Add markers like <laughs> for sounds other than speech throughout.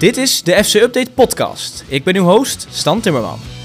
Dit is de FC Update podcast. Ik ben uw host, Stan Timmerman.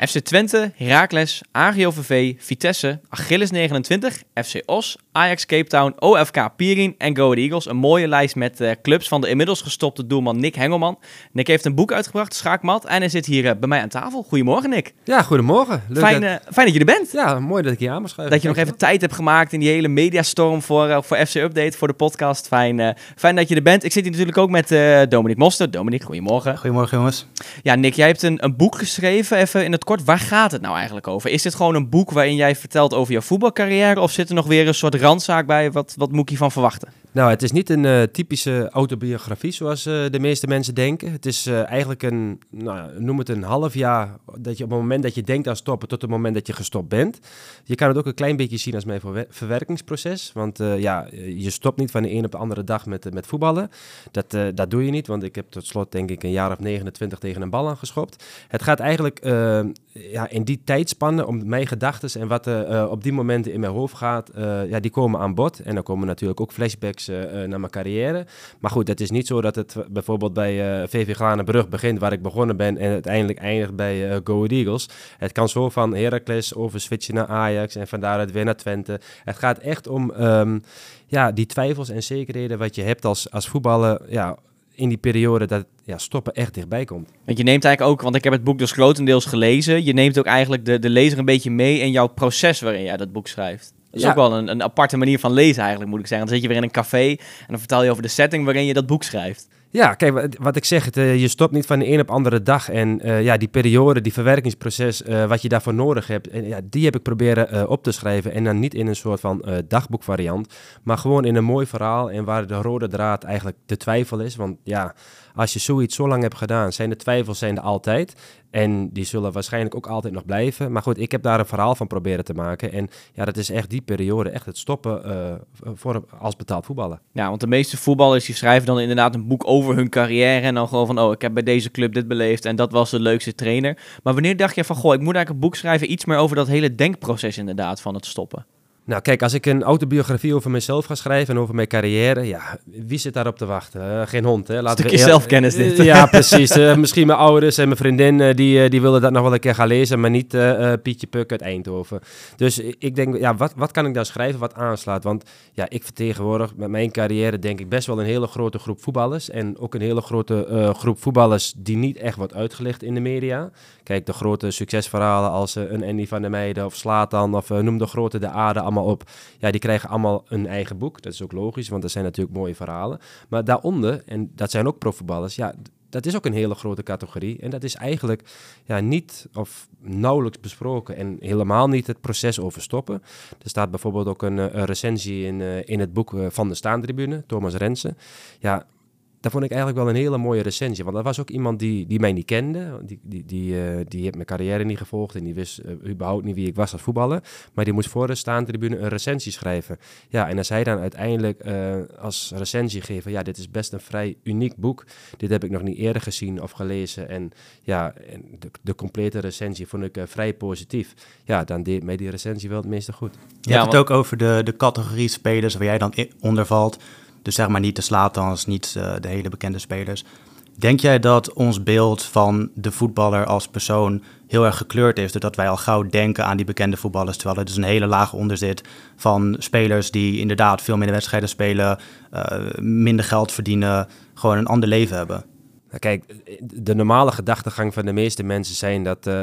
FC Twente, Heracles, AGOVV, Vitesse, Achilles 29, FC Os, Ajax Cape Town, OFK Pierin en Go Ahead Eagles. Een mooie lijst met uh, clubs van de inmiddels gestopte doelman Nick Hengelman. Nick heeft een boek uitgebracht, Schaakmat, en hij zit hier uh, bij mij aan tafel. Goedemorgen Nick. Ja, goedemorgen. Leuk fijn, dat... Uh, fijn dat je er bent. Ja, mooi dat ik hier aan mag schuiven. Dat je nog even tijd hebt gemaakt in die hele mediastorm voor, voor FC Update, voor de podcast. Fijn, fijn dat je er bent. Ik zit hier natuurlijk ook met Dominique Moster. Dominique, goedemorgen. Goedemorgen jongens. Ja, Nick, jij hebt een, een boek geschreven. Even in het kort, waar gaat het nou eigenlijk over? Is dit gewoon een boek waarin jij vertelt over jouw voetbalcarrière? Of zit er nog weer een soort randzaak bij? Wat, wat moet ik hiervan verwachten? Nou, het is niet een uh, typische autobiografie zoals uh, de meeste mensen denken. Het is uh, eigenlijk een, nou, noem het een half jaar, dat je op het moment dat je denkt aan stoppen tot het moment dat je gestopt bent. Je kan het ook een klein beetje zien als mijn verwerkingsproces. Want ja, je stopt niet van de een op de andere dag met, met voetballen. Dat, dat doe je niet, want ik heb tot slot denk ik een jaar of 29 tegen een bal aangeschopt. Het gaat eigenlijk ja, in die tijdspanne om mijn gedachten en wat er op die momenten in mijn hoofd gaat, ja, die komen aan bod. En dan komen natuurlijk ook flashbacks uh, naar mijn carrière. Maar goed, het is niet zo dat het bijvoorbeeld bij uh, VV Glanenbrug begint, waar ik begonnen ben, en uiteindelijk eindigt bij uh, Go Eagles. Het kan zo van Heracles over switchen naar Ajax en van daaruit weer naar Twente. Het gaat echt om um, ja, die twijfels en zekerheden wat je hebt als, als voetballer. Ja, in die periode dat ja, stoppen echt dichtbij komt. Want je neemt eigenlijk ook, want ik heb het boek dus grotendeels gelezen, je neemt ook eigenlijk de, de lezer een beetje mee in jouw proces waarin jij dat boek schrijft. Dat is ook wel een, een aparte manier van lezen eigenlijk, moet ik zeggen. Dan zit je weer in een café en dan vertel je over de setting waarin je dat boek schrijft. Ja, kijk, wat ik zeg, uh, je stopt niet van de een op andere dag. En uh, ja, die periode, die verwerkingsproces, uh, wat je daarvoor nodig hebt, en, ja, die heb ik proberen op te schrijven. En dan niet in een soort van dagboekvariant, maar gewoon in een mooi verhaal. En waar de rode draad eigenlijk de twijfel is. Want ja, als je zoiets zo lang hebt gedaan, zijn de twijfels zijn er altijd. En die zullen waarschijnlijk ook altijd nog blijven. Maar goed, ik heb daar een verhaal van proberen te maken. En ja, dat is echt die periode, echt het stoppen uh, voor, als betaald voetballen. Ja, want de meeste voetballers die schrijven dan inderdaad een boek over hun carrière. En dan gewoon van, oh, ik heb bij deze club dit beleefd en dat was de leukste trainer. Maar wanneer dacht je van, goh, ik moet eigenlijk een boek schrijven, iets meer over dat hele denkproces inderdaad van het stoppen? Nou, kijk, als ik een autobiografie over mezelf ga schrijven en over mijn carrière, ja, wie zit daarop te wachten? Uh, geen hond, hè? Laten Stukje we, zelfkennis dit. ja, <laughs> precies. Uh, misschien mijn ouders en mijn vriendin, uh, die, die willen dat nog wel een keer gaan lezen, maar niet Pietje Puk uit Eindhoven. Dus ik denk, ja, wat, wat kan ik dan schrijven wat aanslaat? Want ja, ik vertegenwoordig met mijn carrière denk ik best wel een hele grote groep voetballers en ook een hele grote groep voetballers die niet echt wordt uitgelicht in de media. Kijk, de grote succesverhalen als een Andy van der Meijden of Slatan of noem de grote de Aarde, op. Ja, die krijgen allemaal een eigen boek. Dat is ook logisch, want dat zijn natuurlijk mooie verhalen. Maar daaronder, en dat zijn ook profvoetballers, ja, dat is ook een hele grote categorie. En dat is eigenlijk ja, niet of nauwelijks besproken en helemaal niet het proces overstoppen. Er staat bijvoorbeeld ook een, een recensie in, uh, in het boek uh, van de Staantribune, Thomas Rensen. Ja, dat vond ik eigenlijk wel een hele mooie recensie. Want dat was ook iemand die, die mij niet kende. Die, die, die, uh, die heeft mijn carrière niet gevolgd en die wist uh, überhaupt niet wie ik was als voetballer. Maar die moest voor de staantribune een recensie schrijven. Ja, en als hij dan uiteindelijk uh, als recensie geven, ja, dit is best een vrij uniek boek. Dit heb ik nog niet eerder gezien of gelezen. En ja, de, de complete recensie vond ik vrij positief. Ja, dan deed mij die recensie wel het meeste goed. Je ja, hebt het ook over de, de categorie spelers waar jij dan onder valt. Dus zeg maar niet de Slatans, niet uh, de hele bekende spelers. Denk jij dat ons beeld van de voetballer als persoon heel erg gekleurd is, doordat wij al gauw denken aan die bekende voetballers, terwijl er dus een hele laag onder zit van spelers die inderdaad veel minder wedstrijden spelen, uh, minder geld verdienen, gewoon een ander leven hebben? Nou, kijk, de normale gedachtegang van de meeste mensen zijn dat uh,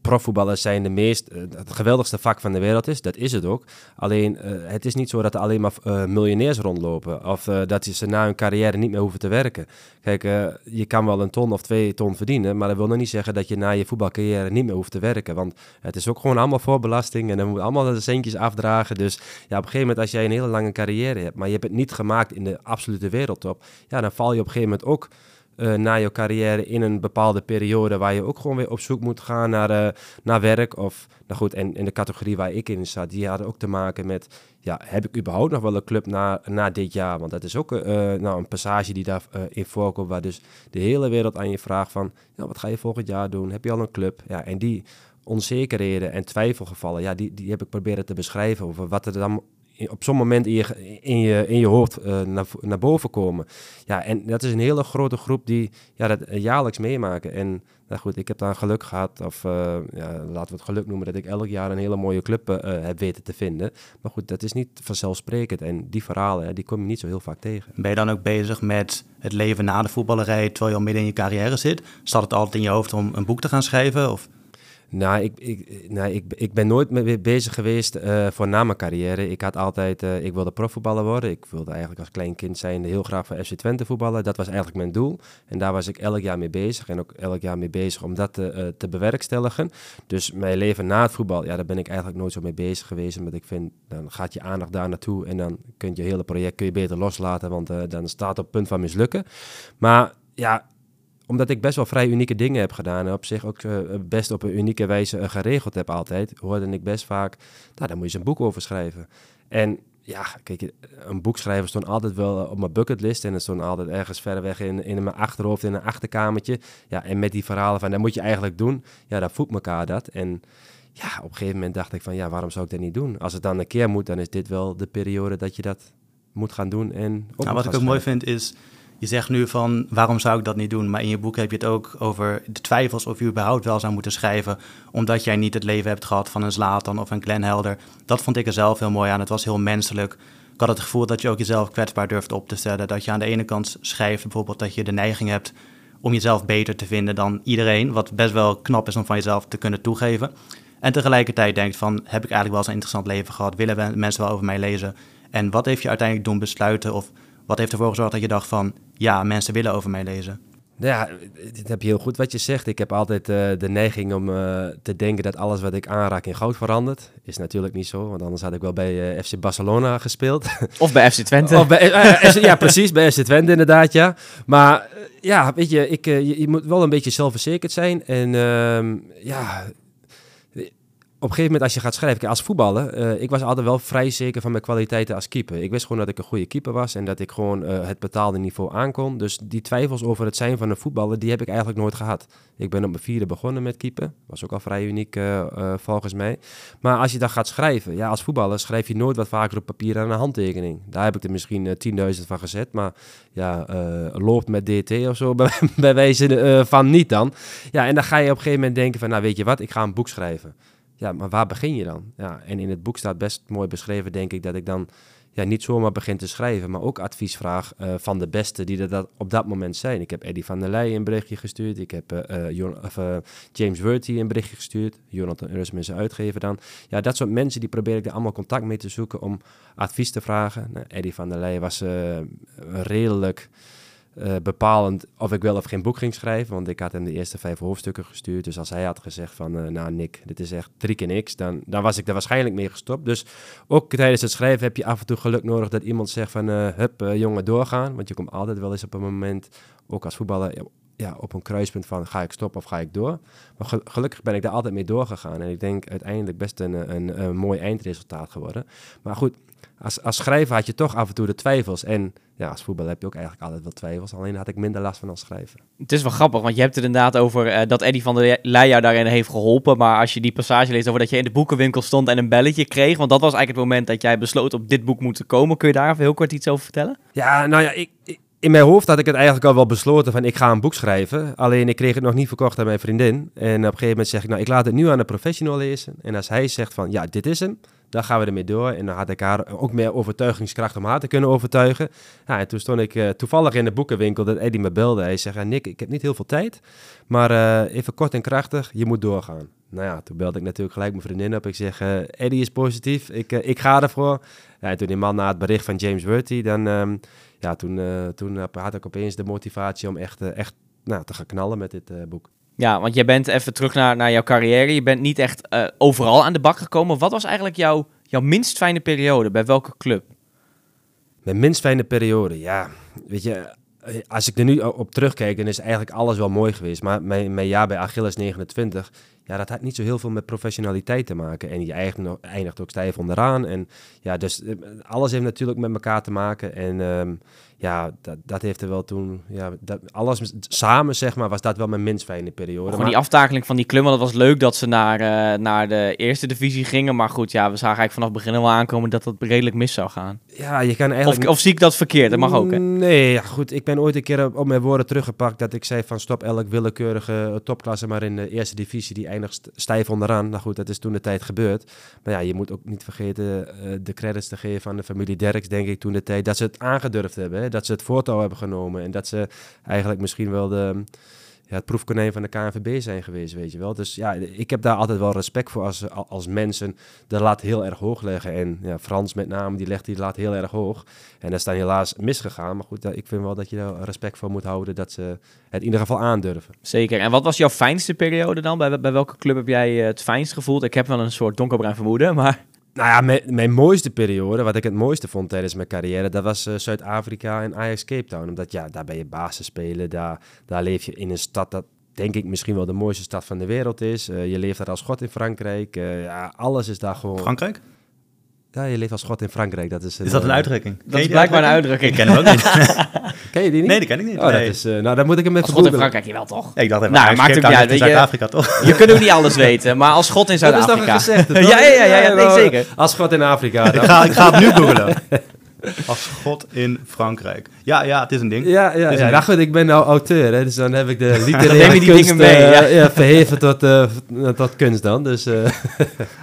profvoetballers zijn de meest, uh, het geweldigste vak van de wereld is. Dat is het ook. Alleen, uh, het is niet zo dat er alleen maar uh, miljonairs rondlopen. Of dat ze na hun carrière niet meer hoeven te werken. Kijk, je kan wel een ton of twee ton verdienen. Maar dat wil nog niet zeggen dat je na je voetbalcarrière niet meer hoeft te werken. Want het is ook gewoon allemaal voorbelasting. En dan moet allemaal de centjes afdragen. Dus ja, op een gegeven moment als jij een hele lange carrière hebt. Maar je hebt het niet gemaakt in de absolute wereldtop. Ja, dan val je op een gegeven moment ook uh, na je carrière in een bepaalde periode waar je ook gewoon weer op zoek moet gaan naar, uh, naar werk. Of, nou goed, en in de categorie waar ik in zat, die hadden ook te maken met, ja, heb ik überhaupt nog wel een club na, na dit jaar? Want dat is ook uh, nou, een passage die daarin in voorkomt, waar dus de hele wereld aan je vraagt van, ja, wat ga je volgend jaar doen? Heb je al een club? Ja, en die onzekerheden en twijfelgevallen, ja, die, die heb ik proberen te beschrijven over wat er dan op zo'n moment in je, in je, in je hoofd uh, naar, naar boven komen. Ja, en dat is een hele grote groep die ja, dat jaarlijks meemaken. En nou goed, ik heb daar geluk gehad, of uh, ja, laten we het geluk noemen, dat ik elk jaar een hele mooie club heb weten te vinden. Maar goed, dat is niet vanzelfsprekend. En die verhalen, die kom je niet zo heel vaak tegen. Ben je dan ook bezig met het leven na de voetballerij, terwijl je al midden in je carrière zit? Staat het altijd in je hoofd om een boek te gaan schrijven? Of? Nou, ik, ik, nou ik, ik ben nooit mee bezig geweest uh, voor na mijn carrière. Ik had altijd, uh, ik wilde profvoetballer worden. Ik wilde eigenlijk als klein kind zijn heel graag voor FC Twente voetballen. Dat was eigenlijk mijn doel. En daar was ik elk jaar mee bezig. En ook elk jaar mee bezig om dat te, uh, te bewerkstelligen. Dus mijn leven na het voetbal, ja, daar ben ik eigenlijk nooit zo mee bezig geweest. Omdat ik vind, dan gaat je aandacht daar naartoe. En dan kun je je hele project kun je beter loslaten. Want dan staat het op het punt van mislukken. Maar ja, omdat ik best wel vrij unieke dingen heb gedaan en op zich ook uh, best op een unieke wijze uh, geregeld heb altijd, hoorde ik best vaak, nou, daar moet je eens een boek over schrijven. En ja, kijk, een boek schrijven stond altijd wel op mijn bucketlist en het stond altijd ergens verder weg in, in mijn achterhoofd, in een achterkamertje. Ja, en met die verhalen van, dat moet je eigenlijk doen, ja, daar voedt elkaar dat. En ja, op een gegeven moment dacht ik van, ja, waarom zou ik dat niet doen? Als het dan een keer moet, dan is dit wel de periode dat je dat moet gaan doen. En nou, wat ik ook mooi vind is, je zegt nu van waarom zou ik dat niet doen? Maar in je boek heb je het ook over de twijfels of je überhaupt wel zou moeten schrijven. Omdat jij niet het leven hebt gehad van een Zlatan of een Glenn Helder. Dat vond ik er zelf heel mooi aan. Het was heel menselijk. Ik had het gevoel dat je ook jezelf kwetsbaar durft op te stellen. Dat je aan de ene kant schrijft bijvoorbeeld dat je de neiging hebt om jezelf beter te vinden dan iedereen. Wat best wel knap is om van jezelf te kunnen toegeven. En tegelijkertijd denkt van, heb ik eigenlijk wel eens een interessant leven gehad? Willen mensen wel over mij lezen? En wat heeft je uiteindelijk doen besluiten of wat heeft ervoor gezorgd dat je dacht van, ja, mensen willen over mij lezen? Ja, dit heb je heel goed wat je zegt. Ik heb altijd uh, de neiging om uh, te denken dat alles wat ik aanraak in goud verandert. Is natuurlijk niet zo, want anders had ik wel bij uh, FC Barcelona gespeeld. <laughs> Of bij FC Twente. of bij, ja, precies, bij FC Twente inderdaad, ja. Maar ja, weet je, ik, je, je, moet wel een beetje zelfverzekerd zijn. En ehm, ja, op een gegeven moment als je gaat schrijven, als voetballer, uh, ik was altijd wel vrij zeker van mijn kwaliteiten als keeper. Ik wist gewoon dat ik een goede keeper was en dat ik gewoon uh, het betaalde niveau aankon. Dus die twijfels over het zijn van een voetballer, die heb ik eigenlijk nooit gehad. Ik ben op mijn vierde begonnen met keeper. Was ook al vrij uniek uh, volgens mij. Maar als je dan gaat schrijven, ja, als voetballer schrijf je nooit wat vaker op papier dan een handtekening. Daar heb ik er misschien 10.000 van gezet, maar ja, loopt met DT of zo, <laughs> bij, bij wijze van niet dan. Ja, en dan ga je op een gegeven moment denken van, nou weet je wat, ik ga een boek schrijven ja, maar waar begin je dan? Ja, en in het boek staat best mooi beschreven, denk ik, dat ik dan ja, niet zomaar begin te schrijven, maar ook advies vraag uh, van de beste die er dat op dat moment zijn. Ik heb Eddie van der Leyen een berichtje gestuurd, ik heb uh, of, James Worthy een berichtje gestuurd, Jonathan Urusman zijn uitgever dan. Ja, dat soort mensen, die probeer ik er allemaal contact mee te zoeken om advies te vragen. Nou, Eddie van der Leyen was redelijk uh, bepalend of ik wel of geen boek ging schrijven. Want ik had hem de eerste vijf hoofdstukken gestuurd. Dus als hij had gezegd van, uh, nou Nick, dit is echt drie keer niks, dan, dan was ik er waarschijnlijk mee gestopt. Dus ook tijdens het schrijven heb je af en toe geluk nodig dat iemand zegt van, uh, hup, jongen, doorgaan. Want je komt altijd wel eens op een moment, ook als voetballer, ja, op een kruispunt van, ga ik stoppen of ga ik door? Maar gelukkig ben ik daar altijd mee doorgegaan. En ik denk uiteindelijk best een, een, een mooi eindresultaat geworden. Maar goed, als, als schrijver had je toch af en toe de twijfels. En ja, als voetbal heb je ook eigenlijk altijd wel twijfels. Alleen had ik minder last van als schrijver. Het is wel grappig, want je hebt het inderdaad over uh, dat Eddie van der Leij daarin heeft geholpen. Maar als je die passage leest over dat je in de boekenwinkel stond en een belletje kreeg. Want dat was eigenlijk het moment dat jij besloot op dit boek moeten komen. Kun je daar even heel kort iets over vertellen? Ja, nou ja, ik, in mijn hoofd had ik het eigenlijk al wel besloten van ik ga een boek schrijven. Alleen ik kreeg het nog niet verkocht aan mijn vriendin. En op een gegeven moment zeg ik, nou ik laat het nu aan een professional lezen. En als hij zegt van ja, dit is hem dan gaan we ermee door. En dan had ik haar ook meer overtuigingskracht om haar te kunnen overtuigen. En toen stond ik uh, toevallig in de boekenwinkel dat Eddie me belde. Hij zegt, Nick, ik heb niet heel veel tijd, maar uh, even kort en krachtig, je moet doorgaan. Nou ja, toen belde ik natuurlijk gelijk mijn vriendin op. Ik zeg, uh, Eddie is positief, ik, ik ga ervoor. En toen die man na het bericht van James Worthy, dan um, ja, toen, toen had ik opeens de motivatie om echt, echt nou, te gaan knallen met dit boek. Ja, want jij bent even terug naar, naar jouw carrière. Je bent niet echt overal aan de bak gekomen. Wat was eigenlijk jouw, jouw minst fijne periode? Bij welke club? Mijn minst fijne periode, ja. Weet je, als ik er nu op terugkijk, dan is eigenlijk alles wel mooi geweest. Maar mijn, mijn jaar bij Achilles 29, ja, dat had niet zo heel veel met professionaliteit te maken. En je eindigt, eindigt ook stijf onderaan. En ja, dus eh, alles heeft natuurlijk met elkaar te maken. En ehm, ja, dat, dat heeft er wel toen, ja, dat, alles samen zeg maar, was dat wel mijn minst fijne periode. Gewoon die aftakeling van die klim, want het was leuk dat ze naar, uh, naar de eerste divisie gingen. Maar goed, ja, we zagen eigenlijk vanaf het begin wel aankomen dat dat redelijk mis zou gaan. Ja, je kan eigenlijk... Of, of zie ik dat verkeerd? Dat mag ook, hè? Nee, ja, goed. Ik ben ooit een keer op mijn woorden teruggepakt dat ik zei van stop elk willekeurige topklasse maar in de eerste divisie. Die eindigt stijf onderaan. Nou goed, dat is toen de tijd gebeurd. Maar ja, je moet ook niet vergeten uh, de credits te geven aan de familie Derks, denk ik, toen de tijd. Dat ze het aangedurfd hebben, hè? Dat ze het voortouw hebben genomen. En dat ze eigenlijk misschien wel de ja, het proefkonijn van de KNVB zijn geweest, weet je wel. Dus ja, ik heb daar altijd wel respect voor als, als mensen de lat heel erg hoog leggen. En ja, Frans met name, die legt die lat heel erg hoog. En dat is dan helaas misgegaan. Maar goed, ik vind wel dat je daar respect voor moet houden dat ze het in ieder geval aandurven. Zeker. En wat was jouw fijnste periode dan? Bij, bij welke club heb jij het fijnst gevoeld? Ik heb wel een soort donkerbruin vermoeden, <laughs> maar... Nou ja, mijn, mijn, mooiste periode, wat ik het mooiste vond tijdens mijn carrière, dat was uh, Zuid-Afrika en Ajax Cape Town. Omdat ja, daar ben je basis spelen, daar, daar leef je in een stad dat denk ik misschien wel de mooiste stad van de wereld is. Uh, je leeft daar als god in Frankrijk. Uh, ja, alles is daar gewoon... Frankrijk? Ja, je leeft als god in Frankrijk. Dat is, een, is dat een uitdrukking? Dat is blijkbaar een uitdrukking. Ik ken hem ook niet. <laughs> ken je die niet? Nee, die ken ik niet. Oh, nee. dat is, uh, nou, dan moet ik hem even Als god in Frankrijk, je wel toch? Ja, ik dacht even, nou, maakt het niet uit. Zuid-Afrika toch? <laughs> Je kunt ook niet alles weten, maar als god in Zuid-Afrika. Dat is <laughs> toch gezegd? ja, ja, ja, ja, ja nee, zeker. Als god in Afrika. ik, ga, ik ga het nu googlen. Als god in Frankrijk. Ja, ja, het is een ding. Ja, ja, ja. Nou goed, ik ben nou auteur, hè, dus dan heb ik de literaire neem je die kunst, dingen mee, ja. uh, ja, verheven tot, uh, tot kunst dan. Dus, uh.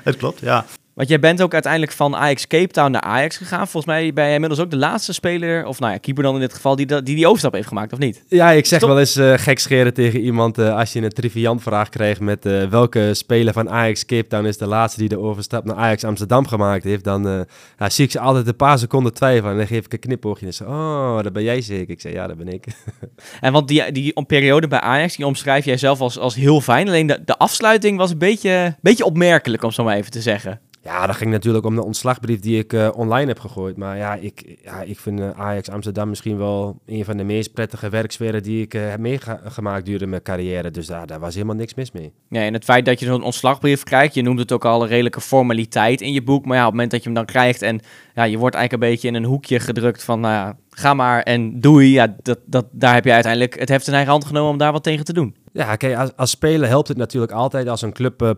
het klopt, ja. Want jij bent ook uiteindelijk van Ajax Cape Town naar Ajax gegaan. Volgens mij ben jij inmiddels ook de laatste speler, of nou ja, keeper dan in dit geval, die die, die overstap heeft gemaakt, of niet? Ja, ik zeg Stop. wel eens uh, gek scheren tegen iemand uh, als je een triviant vraag krijgt met uh, welke speler van Ajax Cape Town is de laatste die de overstap naar Ajax Amsterdam gemaakt heeft. Dan ja, zie ik ze altijd een paar seconden twijfelen en dan geef ik een knipoogje en zeg oh, dat ben jij zeker. Ik zeg, ja, dat ben ik. <laughs> en want die, die periode bij Ajax, die omschrijf jij zelf als, als heel fijn. Alleen de, de afsluiting was een beetje, beetje opmerkelijk, om zo maar even te zeggen. Ja, dat ging natuurlijk om de ontslagbrief die ik uh, online heb gegooid. Maar ja, ik, ja, ik vind uh, Ajax Amsterdam misschien wel een van de meest prettige werksferen die ik uh, heb meegemaakt durende mijn carrière. Dus daar, daar was helemaal niks mis mee. Ja, en het feit dat je zo'n ontslagbrief krijgt, je noemt het ook al een redelijke formaliteit in je boek. Maar ja, op het moment dat je hem dan krijgt en ja, je wordt eigenlijk een beetje in een hoekje gedrukt van, nou ja, ga maar en doei. Ja, dat, dat, daar heb je uiteindelijk het heft in eigen hand genomen om daar wat tegen te doen. Ja, kijk, als, als speler helpt het natuurlijk altijd als een club uh,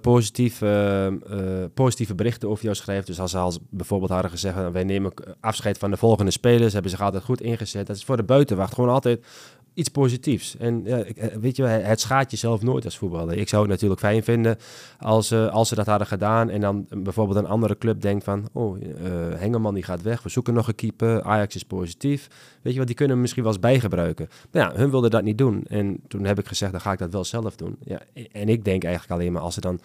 positieve berichten over jou schrijft. Dus als ze als bijvoorbeeld hadden gezegd, wij nemen afscheid van de volgende spelers, hebben zich altijd goed ingezet. Dat is voor de buitenwacht gewoon altijd iets positiefs. En ja, weet je, het schaadt jezelf nooit als voetballer. Ik zou het natuurlijk fijn vinden als, uh, als ze dat hadden gedaan en dan bijvoorbeeld een andere club denkt van, oh, uh, Hengelman die gaat weg, we zoeken nog een keeper, Ajax is positief. Weet je wat, die kunnen misschien wel eens bijgebruiken. Maar ja, hun wilden dat niet doen. En toen heb ik gezegd, dan ga ik dat wel zelf doen. Ja, en ik denk eigenlijk alleen maar als ze dan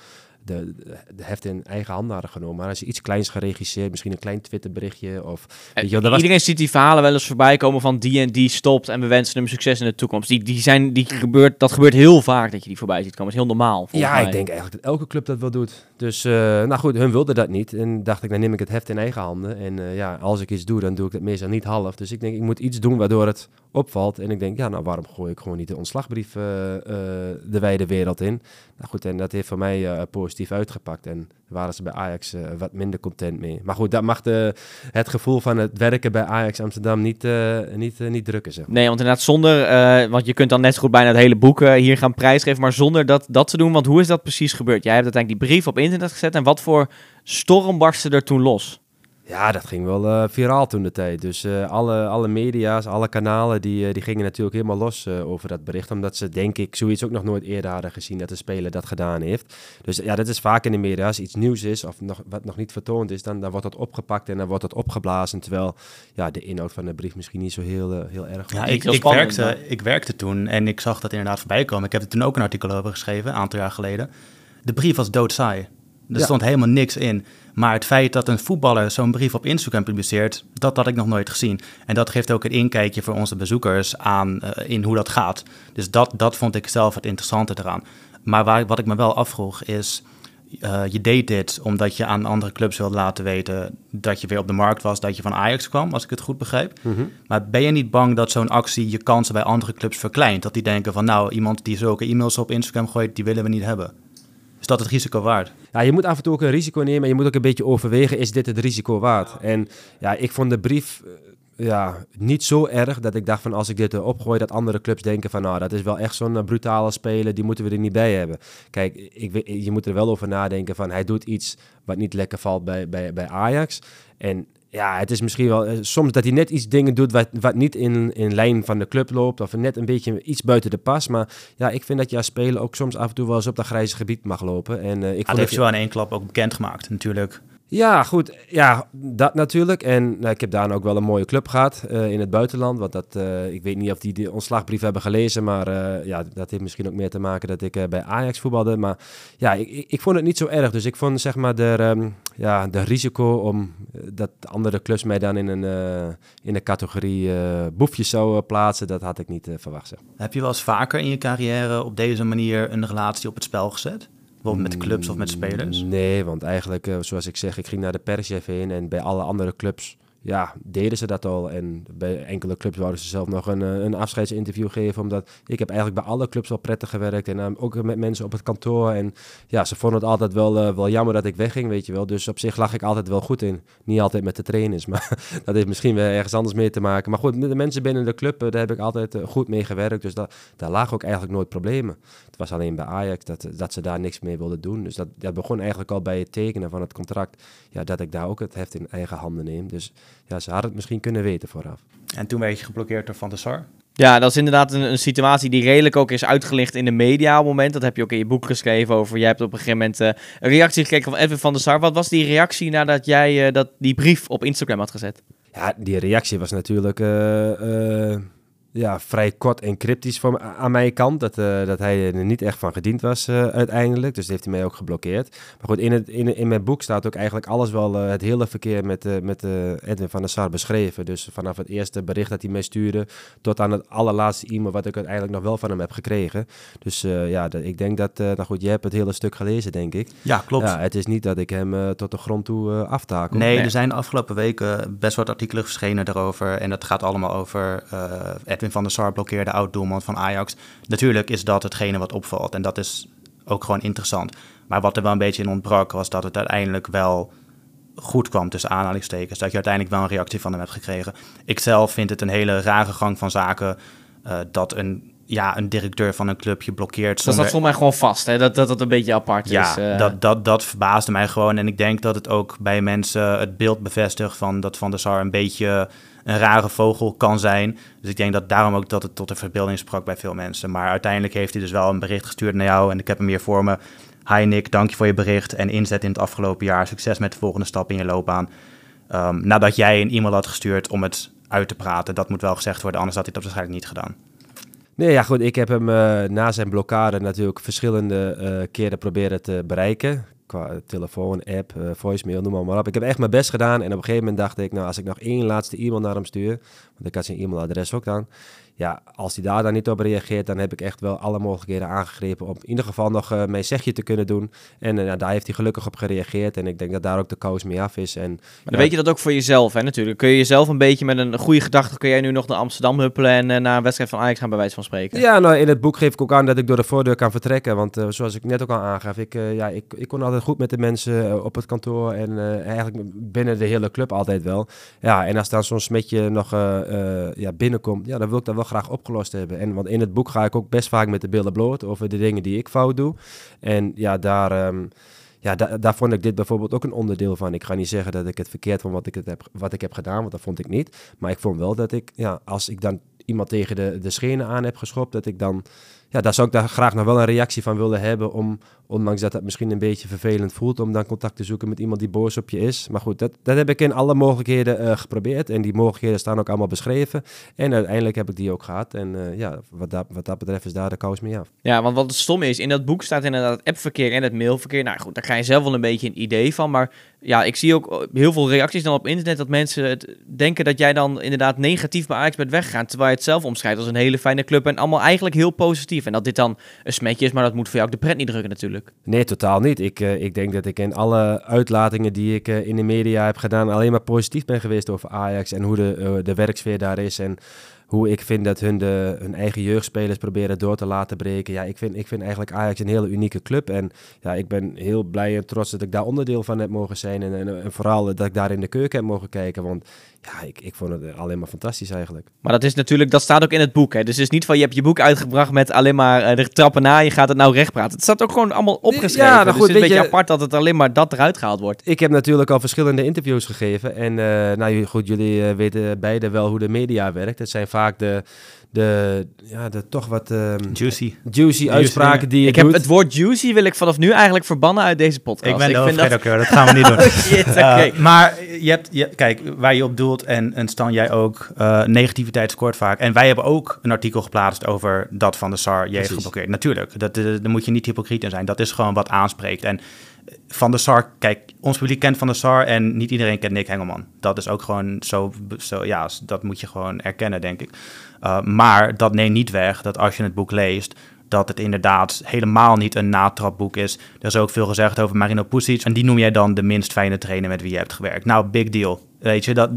de, de heft in eigen handen hadden genomen. Maar als je iets kleins geregisseerd, misschien een klein Twitterberichtje of... Weet je, Iedereen was... ziet die verhalen wel eens voorbij komen van die en die stopt en we wensen hem succes in de toekomst. Die, die zijn, die gebeurt, dat gebeurt heel vaak dat je die voorbij ziet komen. Dat is heel normaal. Ja, mij. ik denk eigenlijk dat elke club dat wel doet. Dus, uh, nou goed, hun wilden dat niet. En dacht ik, dan neem ik het heft in eigen handen. En uh, ja, als ik iets doe, dan doe ik het meestal niet half. Dus ik denk, ik moet iets doen waardoor het opvalt. En ik denk, ja, nou waarom gooi ik gewoon niet de ontslagbrief uh, de wijde wereld in? Nou goed, en dat heeft voor mij positief uitgepakt. En waren ze bij Ajax wat minder content mee. Maar goed, dat mag het gevoel van het werken bij Ajax Amsterdam niet, niet, niet drukken. Zeg. Nee, want inderdaad zonder, want je kunt dan net zo goed bijna het hele boek hier gaan prijsgeven, maar zonder dat, dat te doen. Want hoe is dat precies gebeurd? Jij hebt uiteindelijk die brief op internet gezet en wat voor storm barstte er toen los? Ja, dat ging wel uh, viraal toen de tijd. Dus uh, alle, alle media's, alle kanalen, die, uh, die gingen natuurlijk helemaal los over dat bericht. Omdat ze, denk ik, zoiets ook nog nooit eerder hadden gezien dat de speler dat gedaan heeft. Dus ja, dat is vaak in de media. Als iets nieuws is of nog, wat nog niet vertoond is, dan, dan wordt dat opgepakt en dan wordt dat opgeblazen. Terwijl ja, de inhoud van de brief misschien niet zo heel, heel erg Ja, ik, ik, werkte, ik werkte toen en ik zag dat inderdaad voorbij komen. Ik heb er toen ook een artikel over geschreven, een aantal jaar geleden. De brief was doodsaai. Er ja. stond helemaal niks in. Maar het feit dat een voetballer zo'n brief op Instagram publiceert, dat had ik nog nooit gezien. En dat geeft ook een inkijkje voor onze bezoekers aan uh, in hoe dat gaat. Dus dat, dat vond ik zelf het interessante eraan. Maar waar, wat ik me wel afvroeg is, uh, je deed dit omdat je aan andere clubs wilde laten weten dat je weer op de markt was, dat je van Ajax kwam, als ik het goed begrijp. Mm -hmm. Maar ben je niet bang dat zo'n actie je kansen bij andere clubs verkleint? Dat die denken van nou, iemand die zulke e-mails op Instagram gooit, die willen we niet hebben. Is dat het risico waard? Ja, je moet af en toe ook een risico nemen en je moet ook een beetje overwegen, is dit het risico waard? En ja, ik vond de brief eh, ja, niet zo erg dat ik dacht van als ik dit opgooi, dat andere clubs denken van nou, dat is wel echt zo'n brutale speler, die moeten we er niet bij hebben. Kijk, ik, je moet er wel over nadenken van hij doet iets wat niet lekker valt bij, bij, bij Ajax. En ja, het is misschien wel eh, soms dat hij net iets dingen doet wat, wat niet in, in lijn van de club loopt. Of net een beetje iets buiten de pas. Maar ja, ik vind dat je als speler ook soms af en toe wel eens op dat grijze gebied mag lopen. En, uh, ik vond dat heeft je wel in één klap ook bekendgemaakt natuurlijk. Ja, goed. Ja, dat natuurlijk. En nou, ik heb daar ook wel een mooie club gehad uh, in het buitenland. Want dat, uh, ik weet niet of die de ontslagbrief hebben gelezen. Maar uh, ja, dat heeft misschien ook meer te maken dat ik bij Ajax voetbalde. Maar ja, ik, ik, vond het niet zo erg. Dus ik vond zeg maar de, um, ja, de risico om dat andere clubs mij dan in een, in de categorie boefjes zou plaatsen. Dat had ik niet verwacht. Heb je wel eens vaker in je carrière op deze manier een relatie op het spel gezet? Bijvoorbeeld met clubs of met spelers? Nee, want eigenlijk, uh, zoals ik zeg, ik ging naar de perschef heen en bij alle andere clubs ja, deden ze dat al. En bij enkele clubs wouden ze zelf nog een, eh, een afscheidsinterview geven. Omdat ik heb eigenlijk bij alle clubs al prettig gewerkt. En uh, ook met mensen op het kantoor. En ja, ze vonden het altijd wel, uh, wel jammer dat ik wegging, weet je wel. Dus op zich lag ik altijd wel goed in. Niet altijd met de trainers, <laughs> maar dat heeft misschien wel ergens anders mee te maken. Maar goed, met de mensen binnen de club, daar heb ik altijd goed mee gewerkt. Dus dat, daar lagen ook eigenlijk nooit problemen. Het was alleen bij Ajax dat, dat ze daar niks mee wilden doen. Dus dat, dat begon eigenlijk al bij het tekenen van het contract. Ja, dat ik daar ook het heft in eigen handen neem. Dus ja, ze hadden het misschien kunnen weten vooraf. En toen werd je geblokkeerd door Van der Sar? Ja, dat is inderdaad een, een, situatie die redelijk ook is uitgelicht in de media op het moment. Dat heb je ook in je boek geschreven over. Jij hebt op een gegeven moment uh, een reactie gekregen van Edwin van der Sar. Wat was die reactie nadat jij uh, dat, die brief op Instagram had gezet? Ja, die reactie was natuurlijk... Uh, ja, vrij kort en cryptisch van, aan mijn kant. Dat, uh, dat hij er niet echt van gediend was uh, uiteindelijk. Dus dat heeft hij mij ook geblokkeerd. Maar goed, in, het, in, in mijn boek staat ook eigenlijk alles wel, uh, het hele verkeer met, met Edwin van der Sar beschreven. Dus vanaf het eerste bericht dat hij mij stuurde tot aan het allerlaatste e-mail wat ik uiteindelijk nog wel van hem heb gekregen. Dus ja, dat, ik denk dat, nou goed, je hebt het hele stuk gelezen, denk ik. Ja, klopt. Ja, het is niet dat ik hem tot de grond toe aftakel. Nee, nee, er zijn de afgelopen weken best wat artikelen verschenen daarover. En dat gaat allemaal over Edwin van der Sar blokkeerde oud-doelman van Ajax. Natuurlijk is dat hetgene wat opvalt en dat is ook gewoon interessant. Maar wat er wel een beetje in ontbrak was dat het uiteindelijk wel goed kwam tussen aanhalingstekens. Dat je uiteindelijk wel een reactie van hem hebt gekregen. Ik zelf vind het een hele rare gang van zaken uh, dat een ja, een directeur van een clubje blokkeert. Zonder... Dus dat stond mij gewoon vast, hè? Dat, dat het een beetje apart ja, is. Uh... dat, dat, dat verbaasde mij gewoon. En ik denk dat het ook bij mensen het beeld bevestigt van dat Van der Sar een beetje een rare vogel kan zijn. Dus ik denk dat daarom ook dat het tot de verbeelding sprak bij veel mensen. Maar uiteindelijk heeft hij dus wel een bericht gestuurd naar jou en ik heb hem hier voor me. Hi Nick, dank je voor je bericht en inzet in het afgelopen jaar. Succes met de volgende stap in je loopbaan. Um, nadat jij een e-mail had gestuurd om het uit te praten. Dat moet wel gezegd worden, anders had hij dat waarschijnlijk niet gedaan. Nee, ja goed, ik heb hem uh, na zijn blokkade natuurlijk verschillende uh, keren proberen te bereiken qua telefoon, app, uh, voicemail, noem maar, maar op. Ik heb echt mijn best gedaan en op een gegeven moment dacht ik, nou als ik nog één laatste e-mail naar hem stuur, want ik had zijn e-mailadres ook dan, ja, als hij daar dan niet op reageert, dan heb ik echt wel alle mogelijkheden aangegrepen om in ieder geval nog uh, mijn zegje te kunnen doen. En uh, daar heeft hij gelukkig op gereageerd en ik denk dat daar ook de kous mee af is. En, maar dan ja, weet je dat ook voor jezelf, hè, natuurlijk. Kun je jezelf een beetje met een goede gedachte, kun jij nu nog naar Amsterdam huppelen en uh, naar een wedstrijd van Ajax gaan, bij wijze van spreken? Ja, nou in het boek geef ik ook aan dat ik door de voordeur kan vertrekken, want zoals ik net ook al aangaf, ik, ja, ik, ik kon altijd goed met de mensen op het kantoor en eigenlijk binnen de hele club altijd wel. Ja, en als dan zo'n smetje nog ja, binnenkomt, ja, dan wil ik dat wel graag opgelost hebben. En want in het boek ga ik ook best vaak met de billen bloot over de dingen die ik fout doe. En ja, daar, um, ja, da daar vond ik dit bijvoorbeeld ook een onderdeel van. Ik ga niet zeggen dat ik het verkeerd vond wat ik, het heb, wat ik heb gedaan, want dat vond ik niet. Maar ik vond wel dat ik, ja, als ik dan iemand tegen de, de schenen aan heb geschopt, dat ik dan ja, daar zou ik daar graag nog wel een reactie van willen hebben. Om, ondanks dat het misschien een beetje vervelend voelt, om dan contact te zoeken met iemand die boos op je is. Maar goed, dat, dat heb ik in alle mogelijkheden uh, geprobeerd. En die mogelijkheden staan ook allemaal beschreven. En uiteindelijk heb ik die ook gehad. En uh, ja, wat dat, wat dat betreft is daar de kous mee af. Ja, want wat het stom is, in dat boek staat inderdaad het appverkeer en het mailverkeer. Nou goed, daar ga je zelf wel een beetje een idee van. Maar ja, ik zie ook heel veel reacties dan op internet dat mensen denken dat jij dan inderdaad negatief bij Ajax bent weggegaan. Terwijl je het zelf omschrijft als een hele fijne club en allemaal eigenlijk heel positief. En dat dit dan een smetje is, maar dat moet voor jou ook de pret niet drukken natuurlijk. Nee, totaal niet. Ik, uh, ik denk dat ik in alle uitlatingen die ik uh, in de media heb gedaan alleen maar positief ben geweest over Ajax en hoe de, uh, de werksfeer daar is. En hoe ik vind dat hun de, hun eigen jeugdspelers proberen door te laten breken. Ja, ik vind, ik vind eigenlijk Ajax een hele unieke club. En ja, ik ben heel blij en trots dat ik daar onderdeel van heb mogen zijn. En, en, en vooral dat ik daar in de keuken heb mogen kijken. Want ja, ik, ik vond het alleen maar fantastisch eigenlijk. Maar dat is natuurlijk, dat staat ook in het boek. Hè? Dus het is niet van je hebt je boek uitgebracht met alleen maar uh, de trappen na, je gaat het nou recht praten. Het staat ook gewoon allemaal opgeschreven. Ja, nou goed, dus het is een beetje apart dat het alleen maar dat eruit gehaald wordt. Ik heb natuurlijk al verschillende interviews gegeven. En uh, nou goed, jullie uh, weten beide wel hoe de media werkt. Het zijn vaak de, de, ja, de toch wat um, juicy. juicy uitspraken die je Ik heb het woord juicy wil ik vanaf nu eigenlijk verbannen uit deze podcast. Ik ben ik vind dat... dat gaan we niet doen. <laughs> Shit, okay. uh, maar je hebt, je, kijk, waar je op doelt en, en Stan jij ook, uh, negativiteit scoort vaak. En wij hebben ook een artikel geplaatst over dat van de SAR je heeft geblokkeerd. Natuurlijk, dat, uh, daar moet je niet hypocriet in zijn. Dat is gewoon wat aanspreekt. En van de SAR, kijk, ons publiek kent van de SAR en niet iedereen kent Nick Hengelman. Dat is ook gewoon zo, zo ja, dat moet je gewoon erkennen, denk ik. Uh, maar dat neemt niet weg dat als je het boek leest, dat het inderdaad helemaal niet een natrapboek is. Er is ook veel gezegd over Marino Pusic. En die noem jij dan de minst fijne trainer met wie je hebt gewerkt. Nou, big deal. Weet je, dat,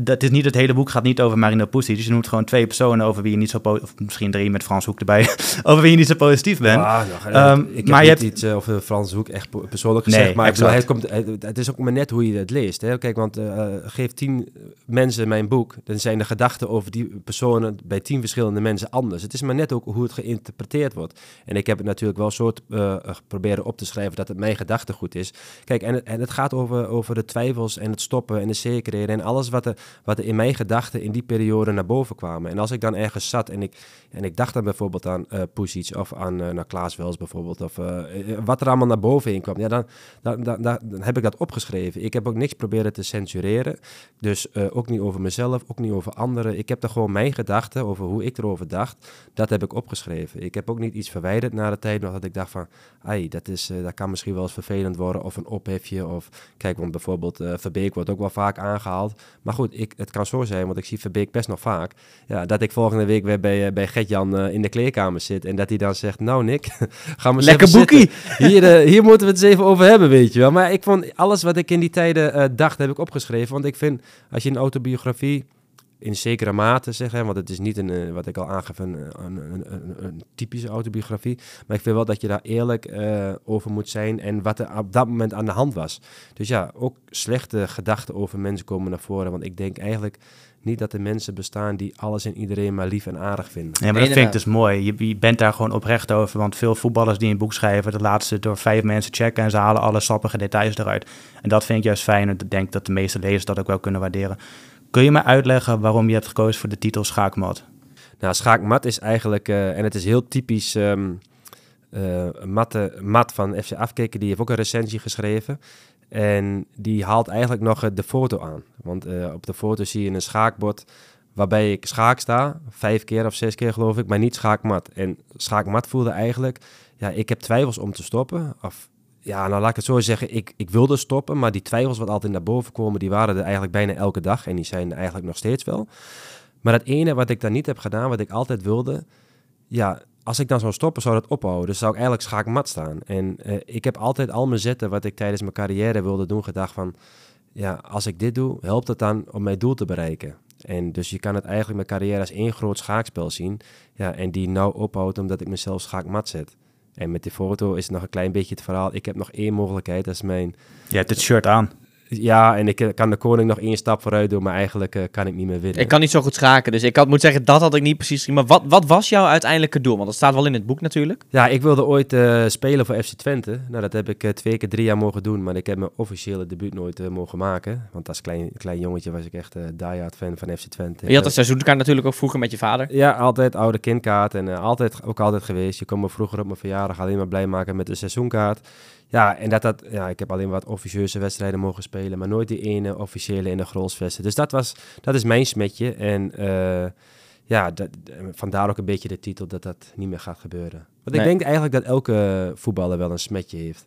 dat is niet het hele boek gaat niet over Marino Pusic. Dus je noemt gewoon twee personen over wie je niet zo of misschien drie met Frans Hoek erbij, <laughs> over wie je niet zo positief bent. Ja, nou, um, ik maar heb je hebt iets uh, over Frans Hoek echt persoonlijk gezegd, nee, maar bedoel, het, komt, het, is ook maar net hoe je het leest. Hè? Kijk, want uh, geef tien mensen mijn boek, dan zijn de gedachten over die personen bij tien verschillende mensen anders. Het is maar net ook hoe het geïnterpreteerd wordt. En ik heb het natuurlijk wel uh, proberen op te schrijven dat het mijn gedachtegoed is. Kijk, en het, en het gaat over, over de twijfels en het stoppen en de zekerheid en alles wat er, wat er in mijn gedachten in die periode naar boven kwamen. En als ik dan ergens zat en ik, en ik dacht dan bijvoorbeeld aan uh, of aan uh, naar Klaas Wels bijvoorbeeld, of uh, wat er allemaal naar boven in kwam, ja, dan, dan, dan, dan, heb ik dat opgeschreven. Ik heb ook niks proberen te censureren, dus ook niet over mezelf, ook niet over anderen. Ik heb er gewoon mijn gedachten over hoe ik erover dacht, dat heb ik opgeschreven. Ik heb ook niet iets verwijderd na de tijd nog dat ik dacht van, ai, dat, is, dat kan misschien wel eens vervelend worden of een ophefje of, kijk, want bijvoorbeeld Verbeek wordt ook wel vaak aangegeven gehaald. Maar goed, ik, het kan zo zijn, want ik zie Verbeek best nog vaak. Ja, dat ik volgende week weer bij, uh, bij Gertjan uh, in de kleerkamer zit. En dat hij dan zegt, nou Nick, <laughs> ga maar Lekker boekie! Hier, uh, hier moeten we het eens even over hebben, weet je wel. Maar ik vond alles wat ik in die tijden dacht, heb ik opgeschreven. Want ik vind, als je een autobiografie in zekere mate zeggen, want het is niet een, uh, wat ik al aangaf, een, een, een, een, typische autobiografie. Maar ik vind wel dat je daar eerlijk uh, over moet zijn en wat er op dat moment aan de hand was. Dus ja, ook slechte gedachten over mensen komen naar voren. Want ik denk eigenlijk niet dat er mensen bestaan die alles en iedereen maar lief en aardig vinden. Ja, maar dat vind ik dus mooi. Je, je, bent daar gewoon oprecht over. Want veel voetballers die een boek schrijven, dat laten ze door vijf mensen checken en ze halen alle sappige details eruit. En dat vind ik juist fijn en ik denk dat de meeste lezers dat ook wel kunnen waarderen. Kun je me uitleggen waarom je hebt gekozen voor de titel Schaakmat? Nou, Schaakmat is eigenlijk, uh, en het is heel typisch, um, uh, Matte, Mat van FC Afkeken, die heeft ook een recensie geschreven. En die haalt eigenlijk nog de foto aan. Want op de foto zie je een schaakbord waarbij ik schaak sta. Vijf keer of zes keer geloof ik, maar niet schaakmat. En schaakmat voelde eigenlijk, ja, ik heb twijfels om te stoppen. Of ja, nou laat ik het zo zeggen, ik, ik wilde stoppen, maar die twijfels wat altijd naar boven komen, die waren er eigenlijk bijna elke dag en die zijn er eigenlijk nog steeds wel. Maar het ene wat ik dan niet heb gedaan, wat ik altijd wilde, ja, als ik dan zou stoppen, zou dat ophouden. Dus zou ik eigenlijk schaakmat staan. En uh, ik heb altijd al mijn zetten wat ik tijdens mijn carrière wilde doen, gedacht van, ja, als ik dit doe, helpt het dan om mijn doel te bereiken. En dus je kan het eigenlijk mijn carrière als één groot schaakspel zien. Ja, en die nou ophoudt omdat ik mezelf schaakmat zet. En met die foto is nog een klein beetje het verhaal. Ik heb nog één mogelijkheid, dat is mijn... Je hebt het shirt aan. Ja, en ik eh, kan de koning nog één stap vooruit doen, maar eigenlijk uh, kan ik niet meer winnen. Ik kan niet zo goed schaken, dus ik had, moet zeggen, dat had ik niet precies. Maar wat, wat was jouw uiteindelijke doel? Want dat staat wel in het boek natuurlijk. Ja, ik wilde ooit uh, spelen voor FC Twente. Nou, dat heb ik twee keer drie jaar mogen doen, maar ik heb mijn officiële debuut nooit mogen maken. Want als klein, klein jongetje was ik echt diehard fan van FC Twente. Je had een seizoenkaart natuurlijk ook vroeger met je vader. Ja, altijd oude kindkaart en altijd, ook altijd geweest. Je kon me vroeger op mijn verjaardag alleen maar blij maken met de seizoenkaart. Ja, en dat dat, ja, ik heb alleen wat officieuze wedstrijden mogen spelen, maar nooit die ene officiële in de Grolsvesten. Dus dat, was, dat is mijn smetje. En uh, ja, dat, vandaar ook een beetje de titel dat dat niet meer gaat gebeuren. Want ik denk eigenlijk dat elke voetballer wel een smetje heeft.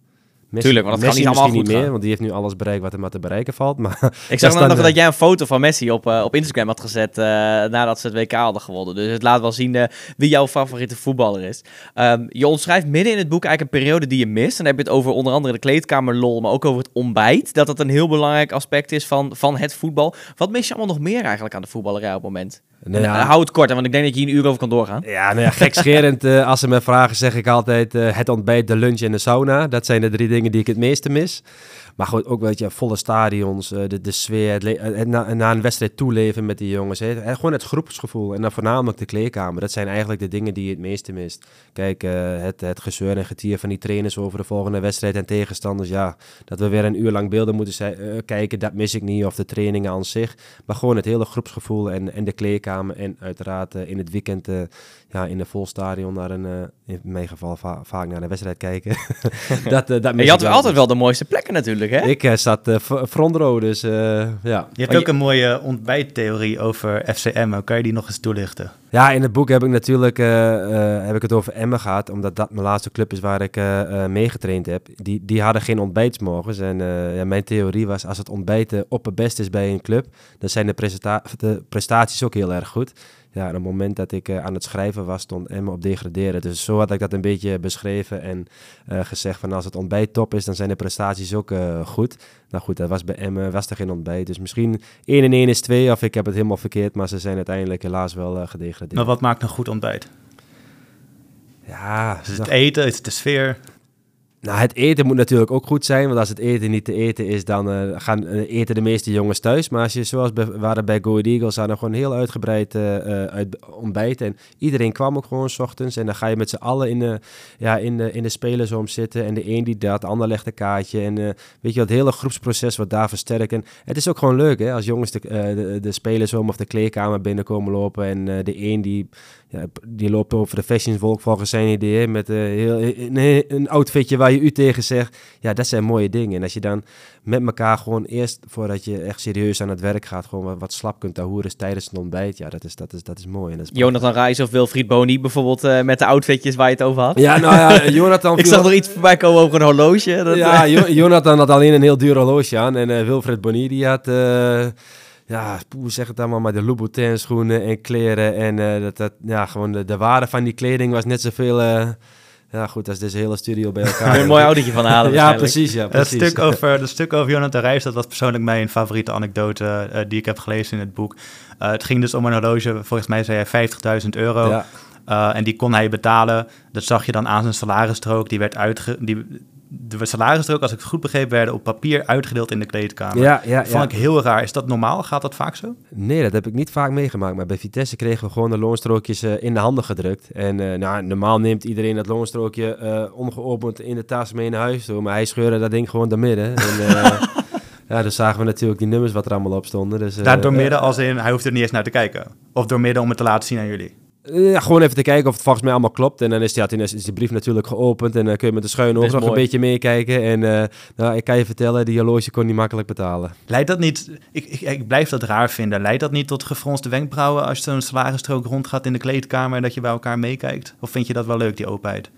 Messi, Tuurlijk, want dat Messi kan niet allemaal goed niet meer, want die heeft nu alles bereikt wat er maar te bereiken valt. Maar <laughs> ik <laughs> zag dan nog dat jij een foto van Messi op, uh, op Instagram had gezet uh, nadat ze het WK hadden gewonnen. Dus het laat wel zien uh, wie jouw favoriete voetballer is. Um, je omschrijft midden in het boek eigenlijk een periode die je mist. Dan heb je het over onder andere de kleedkamer lol, maar ook over het ontbijt. Dat dat een heel belangrijk aspect is van, van het voetbal. Wat mis je allemaal nog meer eigenlijk aan de voetballerij op het moment? Nou ja, Hou het kort, want ik denk dat je hier een uur over kan doorgaan. Ja, nou ja, gekscherend. eh, als ze me vragen, zeg ik altijd eh, het ontbijt, de lunch en de sauna. Dat zijn de drie dingen die ik het meeste mis. Maar goed, ook weet je, volle stadions, eh, de, de sfeer, het, eh, het na, na een wedstrijd toeleven met die jongens. Gewoon het groepsgevoel en dan voornamelijk de kleedkamer. Dat zijn eigenlijk de dingen die je het meeste mist. Kijk, eh, het, het gezeur en getier van die trainers over de volgende wedstrijd en tegenstanders. Ja, dat we weer een uur lang beelden moeten eh, kijken, dat mis ik niet. Of de trainingen aan zich. Maar gewoon het hele groepsgevoel en, en de kleedkamer. En uiteraard eh, in het weekend eh, ja, in een vol stadion naar een, eh, in mijn geval va- vaak naar een wedstrijd kijken. <laughs> dat, eh, dat En je had altijd wel de mooiste plekken natuurlijk, hè? Ik eh, zat eh, v- front row, dus eh, ja. Je hebt ook een mooie ontbijttheorie over FCM. Kan je die nog eens toelichten? Ja, in het boek heb ik natuurlijk eh, eh, heb ik het over Emmen gehad, omdat dat mijn laatste club is waar ik eh, eh, meegetraind heb. Die, die hadden geen ontbijtsmorgens. En eh, ja, mijn theorie was, als het ontbijten op het best is bij een club, dan zijn de, presenta- de prestaties ook heel erg goed. Ja, op het moment dat ik eh, aan het schrijven was, stond Emmen op degraderen. Dus zo had ik dat een beetje beschreven en eh, gezegd van als het ontbijt top is, dan zijn de prestaties ook eh, goed. Nou goed, dat was bij Emmen, was er geen ontbijt. Dus misschien 1 en 1 is 2 of ik heb het helemaal verkeerd, maar ze zijn uiteindelijk helaas wel gedegradeerd. Maar wat maakt een goed ontbijt? Ja, Is het eten? Is het de sfeer? Nou, het eten moet natuurlijk ook goed zijn. Want als het eten niet te eten is, dan eh, gaan eh, eten de meeste jongens thuis. Maar als je, zoals waren bij Go Eagles, hadden gewoon heel uitgebreid uit ontbijt. En iedereen kwam ook gewoon s ochtends. En dan ga je met z'n allen in de, ja, in de, in de zitten. En de een die dat, de ander legt een kaartje. En weet je, het hele groepsproces wordt daar versterkt. En het is ook gewoon leuk, hè. Als jongens de, de, de of de kleedkamer binnenkomen lopen. En de een die ja, die loopt over de fashionwolk volgens zijn idee met eh, heel, een, een outfitje waar je u tegen zegt. Ja, dat zijn mooie dingen. En als je dan met elkaar gewoon eerst, voordat je echt serieus aan het werk gaat, gewoon wat, wat slap kunt hoeren tijdens het ontbijt. Ja, dat is, dat is, dat is mooi. En dat is Jonathan Reis of Wilfried Boni bijvoorbeeld eh, met de outfitjes waar je het over had. Ja, nou ja, <laughs> Jonathan... Ik zag er iets voorbij komen over een horloge. Dat, ja, Jo- <laughs> Jonathan had alleen een heel duur horloge aan. En eh, Wilfred Boni, die had... ja, hoe zeg het allemaal, maar de Louboutin schoenen en kleren. En eh, dat, dat, ja, gewoon de, de waarde van die kleding was net zoveel... eh, ja, goed, als deze hele studio bij elkaar. <laughs> Een mooi autootje van halen Ja, precies, ja, Het precies. stuk, over, het stuk over Jonathan Reis, dat was persoonlijk mijn favoriete anekdote eh, die ik heb gelezen in het boek. Eh, het ging dus om een horloge, volgens mij zei hij 50.000 euro. Ja. Eh, en die kon hij betalen. Dat zag je dan aan zijn salarisstrook. Die werd uitge... Die, de salarisstrook, als ik het goed begreep, werden op papier uitgedeeld in de kleedkamer. Ja, vond ja. ik heel raar. Is dat normaal? Gaat dat vaak zo? Nee, dat heb ik niet vaak meegemaakt. Maar bij Vitesse kregen we gewoon de loonstrookjes eh, in de handen gedrukt. En eh, nou, normaal neemt iedereen dat loonstrookje eh, ongeopend in de tas mee naar huis toe. Maar hij scheurde dat ding gewoon door midden. En, <laughs> ja, dan zagen we natuurlijk die nummers wat er allemaal op stonden. Dus, Daar door midden als in, hij hoeft er niet eens naar te kijken. Of door midden om het te laten zien aan jullie. Eh, ja, gewoon even te kijken of het volgens mij allemaal klopt. En dan is die, ja, toen is, is die brief natuurlijk geopend. En dan kun je met de schuin Dat oog nog een beetje meekijken. En eh, nou, ik kan je vertellen, die horloge kon niet makkelijk betalen. Leidt dat niet, ik, ik, ik blijf dat raar vinden, leidt dat niet tot gefronste wenkbrauwen als zo'n salarisstrook rondgaat in de kleedkamer en dat je bij elkaar meekijkt? Of vind je dat wel leuk, die openheid?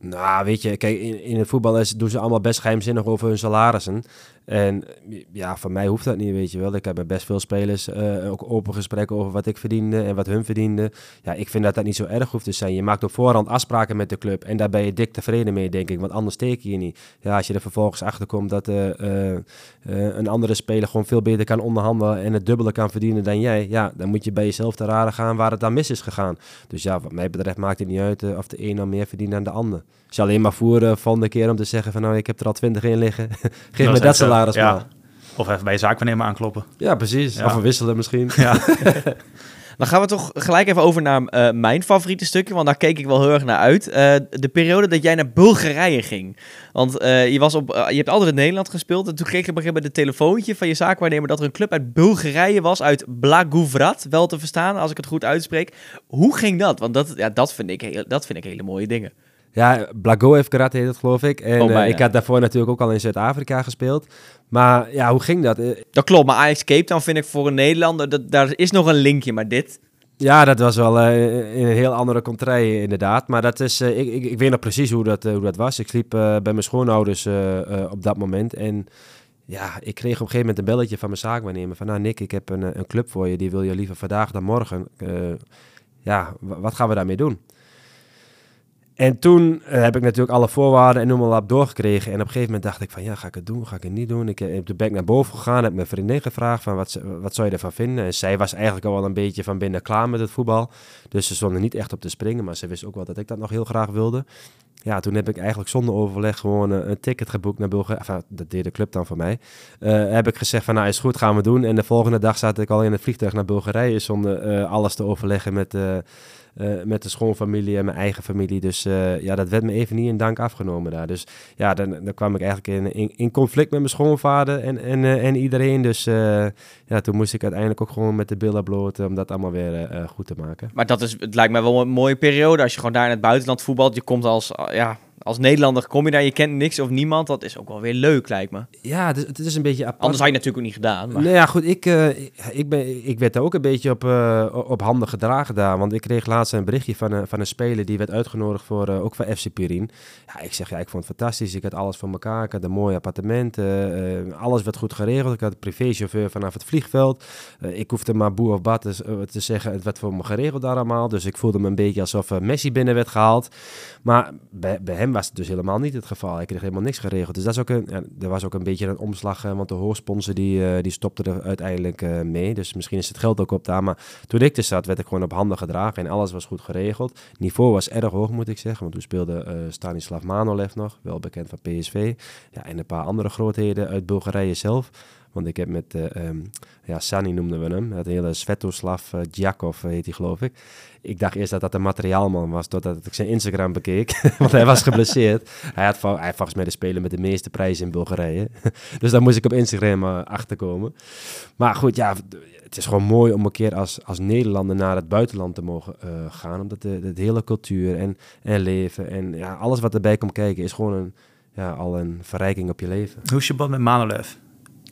Nou, weet je, kijk, in, in het voetbal is, doen ze allemaal best geheimzinnig over hun salarissen. En ja, voor mij hoeft dat niet, weet je wel. Ik heb met best veel spelers eh, ook open gesprekken over wat ik verdiende en wat hun verdienden. Ja, ik vind dat dat niet zo erg hoeft te zijn. Je maakt op voorhand afspraken met de club en daar ben je dik tevreden mee, denk ik. Want anders teken je niet. Ja, als je er vervolgens achter komt dat eh, eh, eh, een andere speler gewoon veel beter kan onderhandelen en het dubbele kan verdienen dan jij. Ja, dan moet je bij jezelf te raden gaan waar het dan mis is gegaan. Dus ja, wat mij betreft maakt het niet uit eh, of de een dan meer verdient dan de ander. Als je alleen maar voeren volgende keer om te zeggen van nou, ik heb er al twintig in liggen. <laughs> Geef me is dat zo. Salaris Ja. maar. Of even bij je zaakwaarnemer aankloppen. Ja, precies. Of wisselen misschien. Ja. <laughs> Dan gaan we toch gelijk even over naar eh, mijn favoriete stukje, want daar keek ik wel heel erg naar uit. Eh, de periode dat jij naar Bulgarije ging. Want eh, je, was op, je hebt altijd in Nederland gespeeld en toen kreeg je op een gegeven moment een telefoontje van je zaakwaarnemer dat er een club uit Bulgarije was, uit Blagoevrat, wel te verstaan als ik het goed uitspreek. Hoe ging dat? Want dat, ja, dat, vind ik heel, dat vind ik hele mooie dingen. Ja, Blagoev Karate heet het geloof ik. En Oh, eh, ik had daarvoor natuurlijk ook al in Zuid-Afrika gespeeld. Maar ja, hoe ging dat? Eh, Dat klopt, maar Ajax Cape Town vind ik voor een Nederlander, dat, daar is nog een linkje, maar dit... Ja, dat was wel eh, in een heel andere contraille inderdaad. Maar dat is, ik, ik, ik weet nog precies hoe dat, hoe dat was. Ik sliep bij mijn schoonouders op dat moment. En ja, ik kreeg op een gegeven moment een belletje van mijn zaakwaarnemer. Van nou Nick, ik heb een, een club voor je. Die wil je liever vandaag dan morgen. Ja, wa- wat gaan we daarmee doen? En toen eh, heb ik natuurlijk alle voorwaarden en noem maar op doorgekregen. En op een gegeven moment dacht ik van, ja, ga ik het doen, ga ik het niet doen? Ik heb de bek naar boven gegaan, heb mijn vriendin gevraagd van, wat, wat zou je ervan vinden? En zij was eigenlijk al wel een beetje van binnen klaar met het voetbal. Dus ze stond er niet echt op te springen, maar ze wist ook wel dat ik dat nog heel graag wilde. Ja, toen heb ik eigenlijk zonder overleg gewoon eh, een ticket geboekt naar Bulgarije. Enfin, dat deed de club dan voor mij. Eh, heb ik gezegd van, nou is goed, gaan we doen. En de volgende dag zat ik al in het vliegtuig naar Bulgarije zonder eh, alles te overleggen met, eh, eh, met de schoonfamilie en mijn eigen familie. Dus eh, ja, dat werd me even niet in dank afgenomen daar. Dus ja, dan, dan kwam ik eigenlijk in, in, conflict met mijn schoonvader en, en, eh, en iedereen. Dus eh, ja, toen moest ik uiteindelijk ook gewoon met de billen bloot om dat allemaal weer eh, eh, goed te maken. Maar dat is, het lijkt mij wel een mooie periode als je gewoon daar in het buitenland voetbalt. Je komt als, ja, als Nederlander, kom je daar, je kent niks of niemand. Dat is ook wel weer leuk, lijkt me. Ja, het is, het is een beetje apart. Anders had je natuurlijk ook niet gedaan. Maar... Nou ja, goed, ik, eh, ik, ben, ik werd daar ook een beetje op, eh, op handen gedragen daar. Want ik kreeg laatst een berichtje van een, van een speler die werd uitgenodigd voor, eh, ook voor FC Pirin. Ja, ik zeg, ja, ik vond het fantastisch. Ik had alles voor elkaar. Ik had een mooi appartement. alles werd goed geregeld. Ik had een privéchauffeur vanaf het vliegveld. Ik hoefde maar boer of bad te, te zeggen, het werd voor me geregeld daar allemaal. Dus ik voelde me een beetje alsof Messi binnen werd gehaald. Maar bij, bij hem was het dus helemaal niet het geval. Hij kreeg helemaal niks geregeld. Dus dat is ook een, er was ook een beetje een omslag, eh, want de hoorsponsor die, eh, die stopte er uiteindelijk eh, mee. Dus misschien is het geld ook op daar. Maar toen ik er zat, werd ik gewoon op handen gedragen en alles was goed geregeld. niveau was erg hoog, moet ik zeggen. Want toen speelde Stanislav Manolev nog, wel bekend van PSV. Ja, en een paar andere grootheden uit Bulgarije zelf. Want ik heb met, eh um, ja, Sani noemden we hem. Dat hele Svetoslav uh, Djakov heet hij, geloof ik. Ik dacht eerst dat dat een materiaalman was, totdat ik zijn Instagram bekeek. <laughs> want hij was geblesseerd. <laughs> hij, had, hij had volgens mij de speler met de meeste prijzen in Bulgarije. <laughs> dus daar moest ik op Instagram uh, achterkomen. Maar goed, ja, het is gewoon mooi om een keer als, als Nederlander naar het buitenland te mogen uh, gaan. Omdat de, de, de, hele cultuur en, en leven en ja, alles wat erbij komt kijken is gewoon een, ja, al een verrijking op je leven. Hoe is je band met Manolev?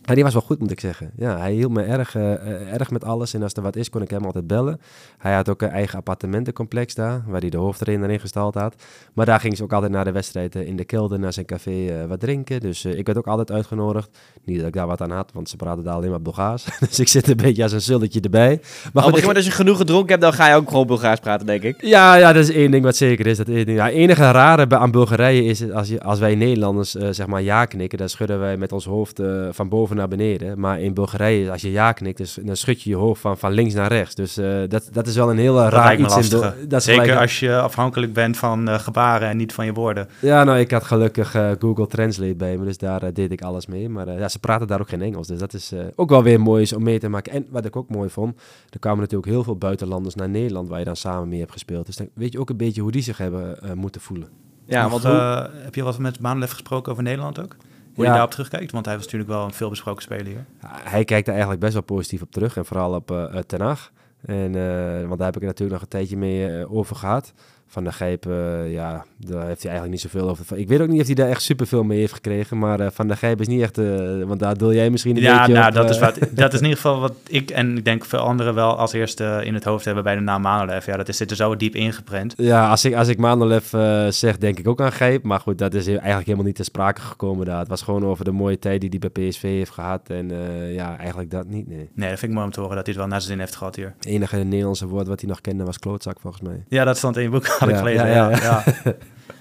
Ja, die was wel goed, moet ik zeggen. Ja, hij hield me erg, uh, erg met alles. En als er wat is, kon ik hem altijd bellen. Hij had ook een eigen appartementencomplex daar, waar hij de hoofdtrainer ingestald had. Maar daar ging ze ook altijd na de wedstrijd uh, in de kelder naar zijn café uh, wat drinken. Dus ik werd ook altijd uitgenodigd. Niet dat ik daar wat aan had, want ze praten daar alleen maar Bulgaars. <laughs> dus ik zit een beetje als een zulletje erbij. Maar goed, ik... als je genoeg gedronken hebt, dan ga je ook gewoon Bulgaars praten, denk ik. Ja, ja dat is één ding wat zeker is. Dat. Ja, enige rare aan Bulgarije is als, je, als wij Nederlanders zeg maar ja knikken, dan schudden wij met ons hoofd van boven naar beneden. Maar in Bulgarije, als je ja knikt, dus, dan schud je je hoofd van, van links naar rechts. Dus uh, dat, dat is wel een heel raar iets. In dat Zeker gelijk... als je afhankelijk bent van uh, gebaren en niet van je woorden. Ja, nou, ik had gelukkig uh, Google Translate bij me, dus daar deed ik alles mee. Maar ja, ze praten daar ook geen Engels, dus dat is ook wel weer mooi om mee te maken. En wat ik ook mooi vond, er kwamen natuurlijk heel veel buitenlanders naar Nederland, waar je dan samen mee hebt gespeeld. Dus dan weet je ook een beetje hoe die zich hebben moeten voelen. Ja, want hoe... heb je wat met Maanlef gesproken over Nederland ook? Hoe je daarop terugkijkt? Want hij was natuurlijk wel een veelbesproken speler hier. Hij kijkt er eigenlijk best wel positief op terug. En vooral op uh, Ten Hag. En, uh, want daar heb ik natuurlijk nog een tijdje mee over gehad. Van de Gijp, uh, ja, daar heeft hij eigenlijk niet zoveel over. Ik weet ook niet of hij daar echt superveel mee heeft gekregen. Maar uh, Van de Gijp is niet echt, uh, want daar deel jij misschien een ja, beetje nou, op, dat, is wat, dat is in ieder geval wat ik en ik denk veel anderen wel als eerste in het hoofd hebben bij de naam Manolev. Ja, dat is, zit er zo diep ingeprent. Ja, als ik, als ik Manolev zeg, denk ik ook aan Gijp. Maar goed, dat is eigenlijk helemaal niet ter sprake gekomen daar. Het was gewoon over de mooie tijd die hij bij PSV heeft gehad. En ja, eigenlijk dat niet, nee. Nee, dat vind ik mooi om te horen dat hij het wel naar zijn zin heeft gehad hier. Het enige Nederlandse woord wat hij nog kende was klootzak, volgens mij. Ja, dat stond in je boek, had ik gelezen. ja. <laughs>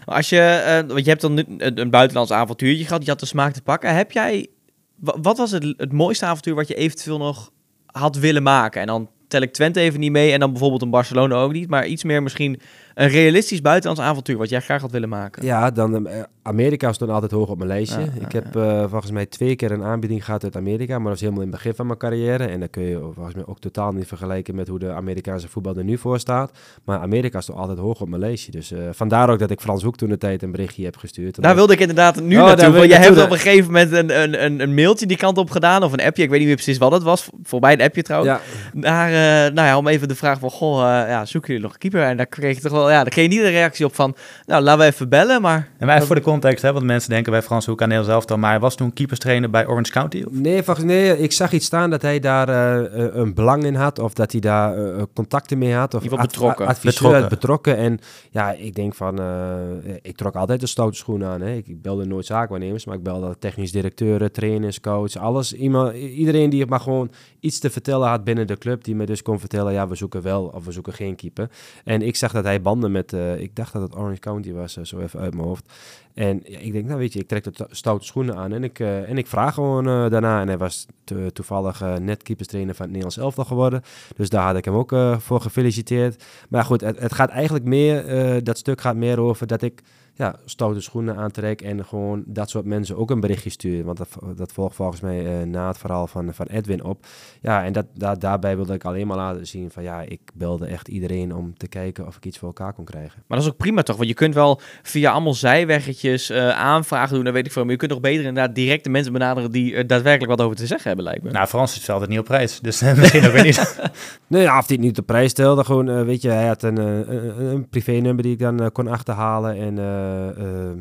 Als je, uh, want je hebt dan nu een, een buitenlands avontuurtje gehad, je had de smaak te pakken. Heb jij, wat was het, het mooiste avontuur wat je eventueel nog had willen maken? En dan tel ik Twente even niet mee en dan bijvoorbeeld een Barcelona ook niet, maar iets meer misschien een realistisch buitenlands avontuur wat jij graag had willen maken. Ja, dan uh, Amerika stond altijd hoog op mijn lijstje. Ja, ja, ik heb uh, volgens mij twee keer een aanbieding gehad uit Amerika, maar dat was helemaal in het begin van mijn carrière. En dat kun je volgens mij ook totaal niet vergelijken met hoe de Amerikaanse voetbal er nu voor staat. Maar Amerika stond altijd hoog op mijn lijstje. Dus uh, vandaar ook dat ik Frans Hoek toen de tijd een berichtje heb gestuurd. Daar wilde ik inderdaad nu oh, naartoe. Want jij hebt op een gegeven moment een, een, een, een, mailtje die kant op gedaan, of een appje, ik weet niet meer precies wat het was. Voor mij een appje trouwens. Ja. Naar, nou ja, om even de vraag van, goh, ja, zoeken jullie nog een keeper? En daar kreeg je toch wel, ja, daar kreeg je niet de reactie op van, nou, laten we even bellen, maar... En wij voor de context, hè, want mensen denken bij Frans Hoek aan Nederland zelf dan, maar hij was toen keeperstrainer bij Orange County? Of? Nee, volgens, nee, ik zag iets staan dat hij daar uh, een belang in had, of dat hij daar uh, contacten mee had. Of ad betrokken. adviseur betrokken. betrokken. En ja, ik denk van, ik trok altijd de stoute schoenen aan. Hè. Ik belde nooit zaakwaarnemers, maar ik belde technisch directeuren, trainers, coach, alles. Iemand, iedereen die maar gewoon iets te vertellen had binnen de club, die me dus kon vertellen, ja, we zoeken wel of we zoeken geen keeper. En ik zag dat hij banden met, ik dacht dat het Orange County was, zo even uit mijn hoofd. En ja, ik denk, nou weet je, ik trek de stoute schoenen aan en ik, uh, en ik vraag gewoon daarna. En hij was toevallig net keeperstrainer van het Nederlands elftal geworden. Dus daar had ik hem ook voor gefeliciteerd. Maar goed, het, het gaat eigenlijk meer, dat stuk gaat meer over dat ik ja, stoute schoenen aantrek en gewoon dat soort mensen ook een berichtje sturen. Want dat, dat volgt volgens mij uh, na het verhaal van, van Edwin op. Ja, en dat, daar daarbij wilde ik alleen maar laten zien van ja, ik belde echt iedereen om te kijken of ik iets voor elkaar kon krijgen. Maar dat is ook prima toch? Want je kunt wel via allemaal zijweggetjes uh, aanvragen doen, dan weet ik veel. Maar je kunt toch beter inderdaad direct de mensen benaderen die er daadwerkelijk wat over te zeggen hebben, lijkt me. Nou, Frans is altijd niet op prijs, dus <laughs> misschien ook weer niet. <laughs> nee, ja, of hij het niet op prijs stelde, gewoon, weet je, hij had een, een, een privé-nummer die ik dan kon achterhalen en uh,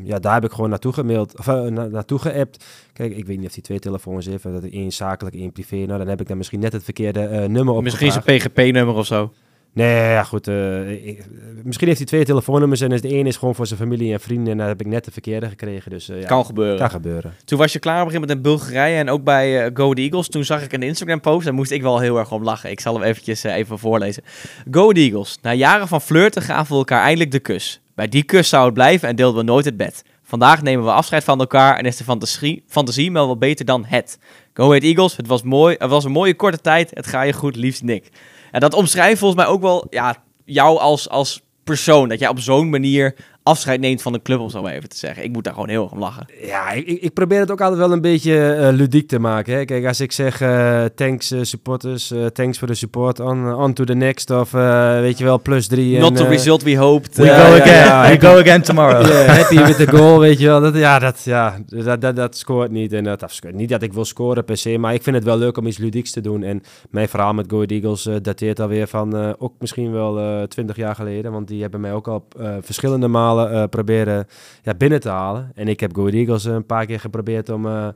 ja, daar heb ik gewoon naartoe gemaild, of na, naartoe geappt. Kijk, ik weet niet of hij twee telefoons heeft, dat één zakelijk, één privé. Nou, dan heb ik dan misschien net het verkeerde uh, nummer op. Misschien zijn PGP-nummer of zo. Nee, ja, goed. Ik, misschien heeft hij twee telefoonnummers en de een is gewoon voor zijn familie en vrienden. En daar heb ik net de verkeerde gekregen. Dus, ja, kan gebeuren. Kan gebeuren. Toen was je klaar op een met Bulgarije en ook bij Go The Eagles. Toen zag ik een Instagram-post en moest ik wel heel erg om lachen. Ik zal hem eventjes even voorlezen. Go The Eagles. Na jaren van flirten gaven we elkaar eindelijk de kus. Bij die kus zou het blijven en deelden we nooit het bed. Vandaag nemen we afscheid van elkaar en is de fantasie, fantasie wel beter dan het. Go Ahead Eagles, het was, mooi, het was een mooie korte tijd. Het ga je goed, liefst Nick. En dat omschrijft volgens mij ook wel ja, jou als, als persoon. Dat jij op zo'n manier afscheid neemt van de club, om zo maar even te zeggen. Ik moet daar gewoon heel erg om lachen. Ja, ik, ik probeer het ook altijd wel een beetje uh, ludiek te maken. Hè. Kijk, als ik zeg uh, thanks uh, supporters, thanks for the support, on, on to the next, of weet je wel, plus drie. Not the result we hoped. We go again, ja, we go again tomorrow. yeah, happy with the goal, weet je wel. Dat, ja, dat, ja dat, dat, dat scoort niet. En dat, niet dat ik wil scoren per se, maar ik vind het wel leuk om iets ludieks te doen. En mijn verhaal met Go Eagles dateert alweer van ook misschien wel twintig jaar geleden, want die hebben mij ook al verschillende malen uh, proberen ja, binnen te halen. En ik heb Go Eagles een paar keer geprobeerd om... Uh,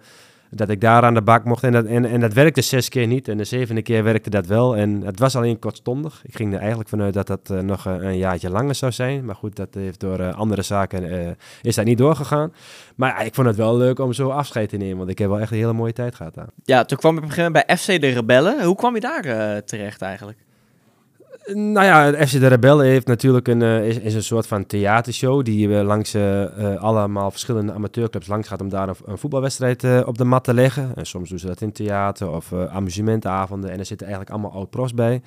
dat ik daar aan de bak mocht. En dat, en, en dat werkte zes keer niet. En de zevende keer werkte dat wel. En het was alleen kortstondig. Ik ging er eigenlijk vanuit dat dat nog een jaartje langer zou zijn. Maar goed, dat heeft door andere zaken is dat niet doorgegaan. Maar ik vond het wel leuk om zo afscheid te nemen. Want ik heb wel echt een hele mooie tijd gehad daar. Ja, toen kwam je op een gegeven moment bij FC de Rebellen. Hoe kwam je daar terecht eigenlijk? Nou ja, FC de Rebellen heeft natuurlijk een, uh, is, is, een soort van theatershow die we langs uh, allemaal verschillende amateurclubs langs gaat om daar een, voetbalwedstrijd op de mat te leggen. En soms doen ze dat in theater of amusementavonden en er zitten eigenlijk allemaal oud-pros bij.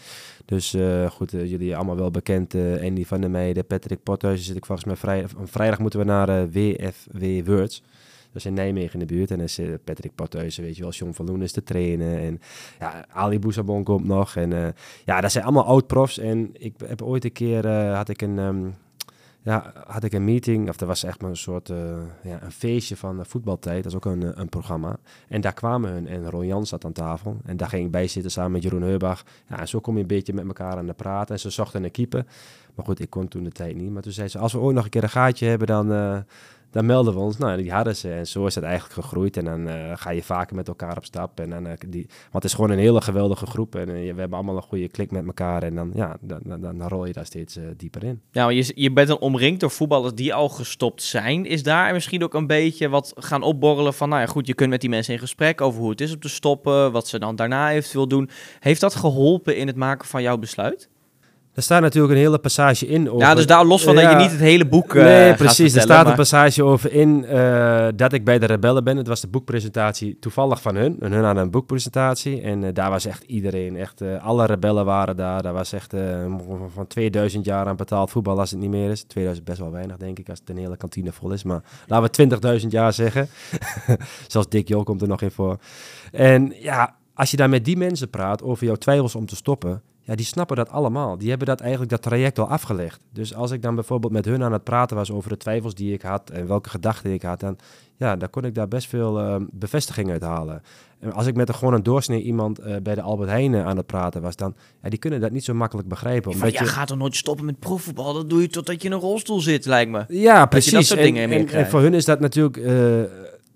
Dus goed, jullie allemaal wel bekend, Andy van der Meijden, Patrick Pothuizen zit ik volgens mij vrijdag moeten we naar WFW Words. Dat is in Nijmegen in de buurt. En dan is Patrick Parteuzen, weet je wel, John van Loen is te trainen. En ja, Ali Boussabon komt nog. En uh, ja, dat zijn allemaal oud-profs. En ik heb ooit een keer, uh, had ik een... Um, ja, had ik een meeting, of er was echt maar een soort ja, een feestje van voetbaltijd, dat is ook een, een programma. En daar kwamen hun en Ron Jans zat aan tafel. En daar ging ik bij zitten samen met Jeroen Heubach. Ja, en zo kom je een beetje met elkaar aan de praten. En ze zochten een keeper. Maar goed, ik kon toen de tijd niet. Maar toen zei ze, als we ooit nog een keer een gaatje hebben, dan, dan melden we ons. Nou, die hadden ze. En zo is het eigenlijk gegroeid. En dan uh, ga je vaker met elkaar op stap. En dan, uh, die, want het is gewoon een hele geweldige groep. En uh, we hebben allemaal een goede klik met elkaar. En dan, ja, dan, dan, rol je daar steeds dieper in. Ja, je, je bent dan omringd door voetballers die al gestopt zijn. Is daar misschien ook een beetje wat gaan opborrelen van... Nou ja, goed, je kunt met die mensen in gesprek over hoe het is om te stoppen. Wat ze dan daarna eventueel doen. Heeft dat geholpen in het maken van jouw besluit? Er staat natuurlijk een hele passage in over... Ja, dus daar los van dat je niet het hele boek uh, Nee, precies. Er staat een passage over in uh, dat ik bij de Rebellen ben. Het was de boekpresentatie toevallig van hun. En hun hadden een boekpresentatie. En uh, daar was echt iedereen, echt alle rebellen waren daar. Daar was echt van 2000 jaar aan betaald voetbal als het niet meer is. 2000 best wel weinig, denk ik, als het een hele kantine vol is. Maar laten we 20.000 jaar zeggen. <laughs> Zelfs Dick Jol komt er nog in voor. En ja, als je daar met die mensen praat over jouw twijfels om te stoppen ja, die snappen dat allemaal. Die hebben dat eigenlijk dat traject al afgelegd. Dus als ik dan bijvoorbeeld met hun aan het praten was over de twijfels die ik had en welke gedachten ik had, dan, ja, dan kon ik daar best veel uh, bevestiging uit halen. En als ik met een, gewoon een doorsnee iemand uh, bij de Albert Heijn aan het praten was, dan ja, die kunnen dat niet zo makkelijk begrijpen. Omdat ja, je gaat toch nooit stoppen met profvoetbal? Dat doe je totdat je in een rolstoel zit, lijkt me. Ja, precies. Dat, soort dingen en, en, en, voor hun is dat natuurlijk uh,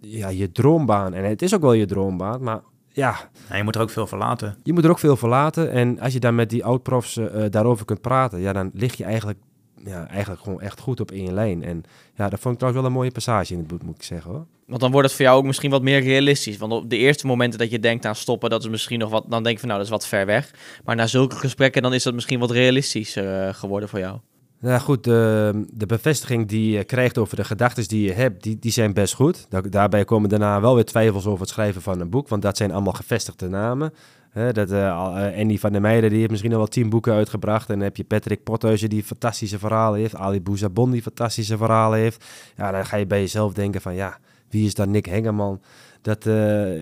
ja, je droombaan. En het is ook wel je droombaan, maar ja. ja. Je moet er ook veel verlaten. Je moet er ook veel verlaten. En als je dan met die oud-profs uh, daarover kunt praten, ja, dan lig je eigenlijk, ja, eigenlijk gewoon echt goed op één lijn. En ja, dat vond ik trouwens wel een mooie passage in het boek, moet ik zeggen hoor. Want dan wordt het voor jou ook misschien wat meer realistisch. Want op de eerste momenten dat je denkt aan stoppen, dat is misschien nog wat. Dan denk je van nou, dat is wat ver weg. Maar na zulke gesprekken, dan is dat misschien wat realistischer uh, geworden voor jou. Nou goed, de, de bevestiging die je krijgt over de gedachten die je hebt, die, die zijn best goed. daarbij komen daarna wel weer twijfels over het schrijven van een boek, want dat zijn allemaal gevestigde namen. He, dat, uh, Andy van der Meijden die heeft misschien al wel tien boeken uitgebracht. En dan heb je Patrick Pothuizen die fantastische verhalen heeft. Ali Bouzabon die fantastische verhalen heeft. Ja, dan ga je bij jezelf denken van ja, wie is dan Nick Hengeman? Dat, uh,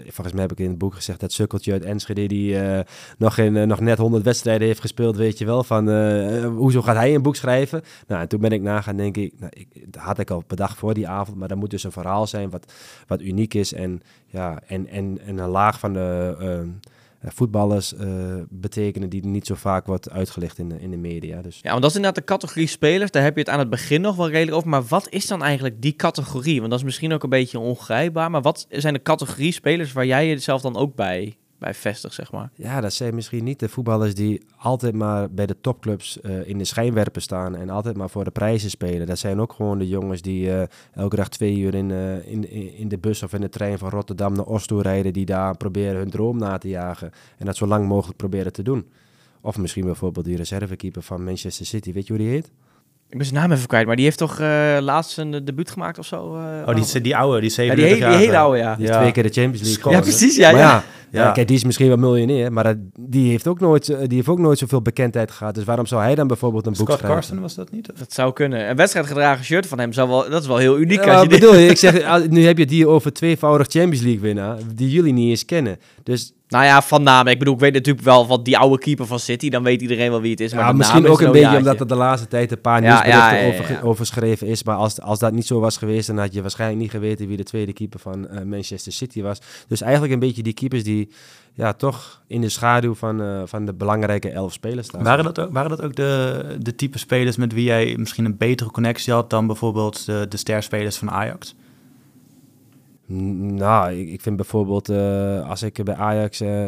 volgens mij heb ik in het boek gezegd, dat sukkeltje uit Enschede die uh, nog, in, uh, nog net 100 wedstrijden heeft gespeeld, weet je wel, van hoezo gaat hij een boek schrijven? Nou, en toen ben ik na gaan denken, ik, nou, ik, had ik al bedacht voor die avond, maar dat moet dus een verhaal zijn wat, wat uniek is en, ja, en, en, en een laag van de eh, voetballers uh, betekenen die niet zo vaak wordt uitgelicht in de, in de media. Dus. Ja, want dat is inderdaad de categorie spelers. Daar heb je het aan het begin nog wel redelijk over. Maar wat is dan eigenlijk die categorie? Want dat is misschien ook een beetje ongrijpbaar. Maar wat zijn de categorie spelers waar jij jezelf dan ook bij bij vestig, zeg maar. Ja, dat zijn misschien niet de voetballers die altijd maar bij de topclubs uh, in de schijnwerpen staan en altijd maar voor de prijzen spelen. Dat zijn ook gewoon de jongens die uh, elke dag twee uur in, uh, in, in de bus of in de trein van Rotterdam naar Oslo rijden, die daar proberen hun droom na te jagen en dat zo lang mogelijk proberen te doen. Of misschien bijvoorbeeld die reservekeeper van Manchester City, weet je hoe die heet? Ik ben zijn naam even kwijt, maar die heeft toch uh, laatst een debuut gemaakt of zo? Uh, oh, die, die oude, die 37 ja, die, jaar. Die hele oude, ja. Die ja. twee keer de Champions League Ja, precies, ja. Maar ja. Ja, ja. kijk, die is misschien wel miljonair, maar dat, die, heeft ook nooit, die heeft ook nooit zoveel bekendheid gehad. Dus waarom zou hij dan bijvoorbeeld een Scott boek schrijven? Carson was dat niet? Of? Dat zou kunnen. Een wedstrijdgedragen shirt van hem zou wel, dat is wel heel uniek. Ja, als je bedoel je? Ik zeg, <laughs> nu heb je die over tweevoudig Champions League winnaar, die jullie niet eens kennen. Dus nou ja, van naam. Ik bedoel, ik weet natuurlijk wel van die oude keeper van City. Dan weet iedereen wel wie het is. Maar ja, misschien ook een beetje omdat er de laatste tijd een paar ja, nieuwsberichten ja, ja, over, over geschreven is. Maar als, als dat niet zo was geweest, dan had je waarschijnlijk niet geweten wie de tweede keeper van uh, Manchester City was. Dus eigenlijk een beetje die keepers die ja, toch in de schaduw van, uh, van de belangrijke elf spelers staan. Waren dat ook, waren dat ook de, de type spelers met wie jij misschien een betere connectie had dan bijvoorbeeld de, de sterspelers van Ajax? Nou, ik, vind bijvoorbeeld uh, als ik bij Ajax uh,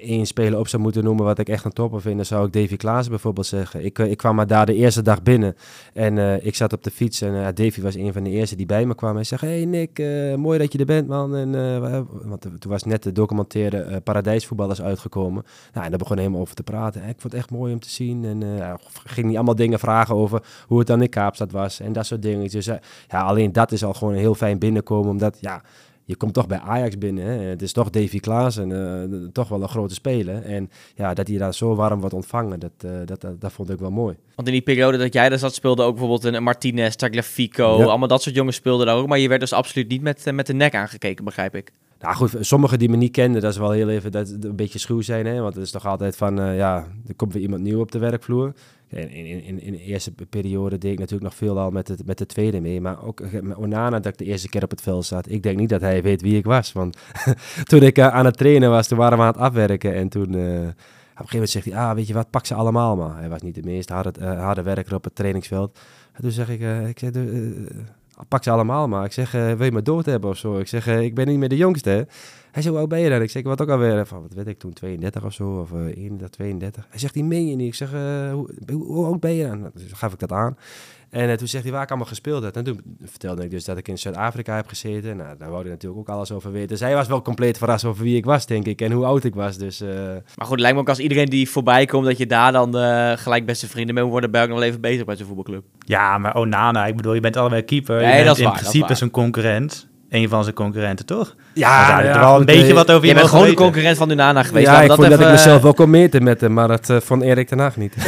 één speler op zou moeten noemen wat ik echt een topper vind, dan zou ik Davy Klaas bijvoorbeeld zeggen. Ik, ik kwam maar daar de eerste dag binnen en uh, ik zat op de fiets en uh, Davy was een van de eerste die bij me kwam. Hij zei, hey Nick, mooi dat je er bent man. En, want toen was net de documentaire Paradijsvoetballers uitgekomen. Nou, en daar begon helemaal over te praten. ik vond het echt mooi om te zien en ging niet allemaal dingen vragen over hoe het dan in Kaapstad was en dat soort dingen. Dus ja, alleen dat is al gewoon een heel fijn binnenkomen, omdat ja je komt toch bij Ajax binnen. Hè? Het is toch Davy Klaassen, uh, toch wel een grote speler. En ja, dat hij daar zo warm wordt ontvangen, dat, uh, dat, dat, dat, vond ik wel mooi. Want in die periode dat jij daar zat, speelde ook bijvoorbeeld een Martinez, Tagliafico, ja. allemaal dat soort jongens speelden daar ook. Maar je werd dus absoluut niet met, met de nek aangekeken, begrijp ik. Nou goed, sommigen die me niet kenden, dat is wel heel even dat een beetje schuw zijn. Hè? Want het is toch altijd van, uh, ja, er komt weer iemand nieuw op de werkvloer. In, in, in, de eerste periode deed ik natuurlijk nog veel al met, met de tweede mee. Maar ook met Onana dat ik de eerste keer op het veld zat. Ik denk niet dat hij weet wie ik was. Want <laughs> toen ik uh, aan het trainen was, toen waren we aan het afwerken. En toen... Uh, op een gegeven moment zegt hij, ah, weet je wat, pak ze allemaal maar. Hij was niet de meest harde, werker op het trainingsveld. En toen zeg ik, ik zeg, pak ze allemaal maar. Ik zeg, uh, wil je me dood hebben of zo? Ik zeg, uh, ik ben niet meer de jongste. Hij zegt, hoe oud ben je dan? Ik zeg, wat ook alweer? Van, wat weet ik toen, 32 of zo, of uh, 31, 32. Hij zegt, die meen je niet. Ik zeg, hoe, hoe, hoe, oud ben je dan? Gaf ik dat aan. En toen zegt hij waar ik allemaal gespeeld heb. En toen vertelde ik dus dat ik in Zuid-Afrika heb gezeten. Nou, daar wou hij natuurlijk ook alles over weten. Dus hij was wel compleet verrast over wie ik was, denk ik. En hoe oud ik was. Dus, Maar goed, het lijkt me ook als iedereen die voorbij komt... dat je daar dan gelijk beste vrienden mee wordt. Dan ben ik nog wel even bezig bij zijn voetbalclub. Ja, maar Onana, ik bedoel, je bent allebei keeper. Nee, je bent in waar, principe zijn concurrent. Een van zijn concurrenten, toch? Ja, ja, er wel een beetje wat over je bent gewoon de concurrent van Onana geweest. Ja, ik dat vond even... dat ik mezelf wel kon meten met hem, maar dat uh, vond Erik ten Hag niet. <laughs>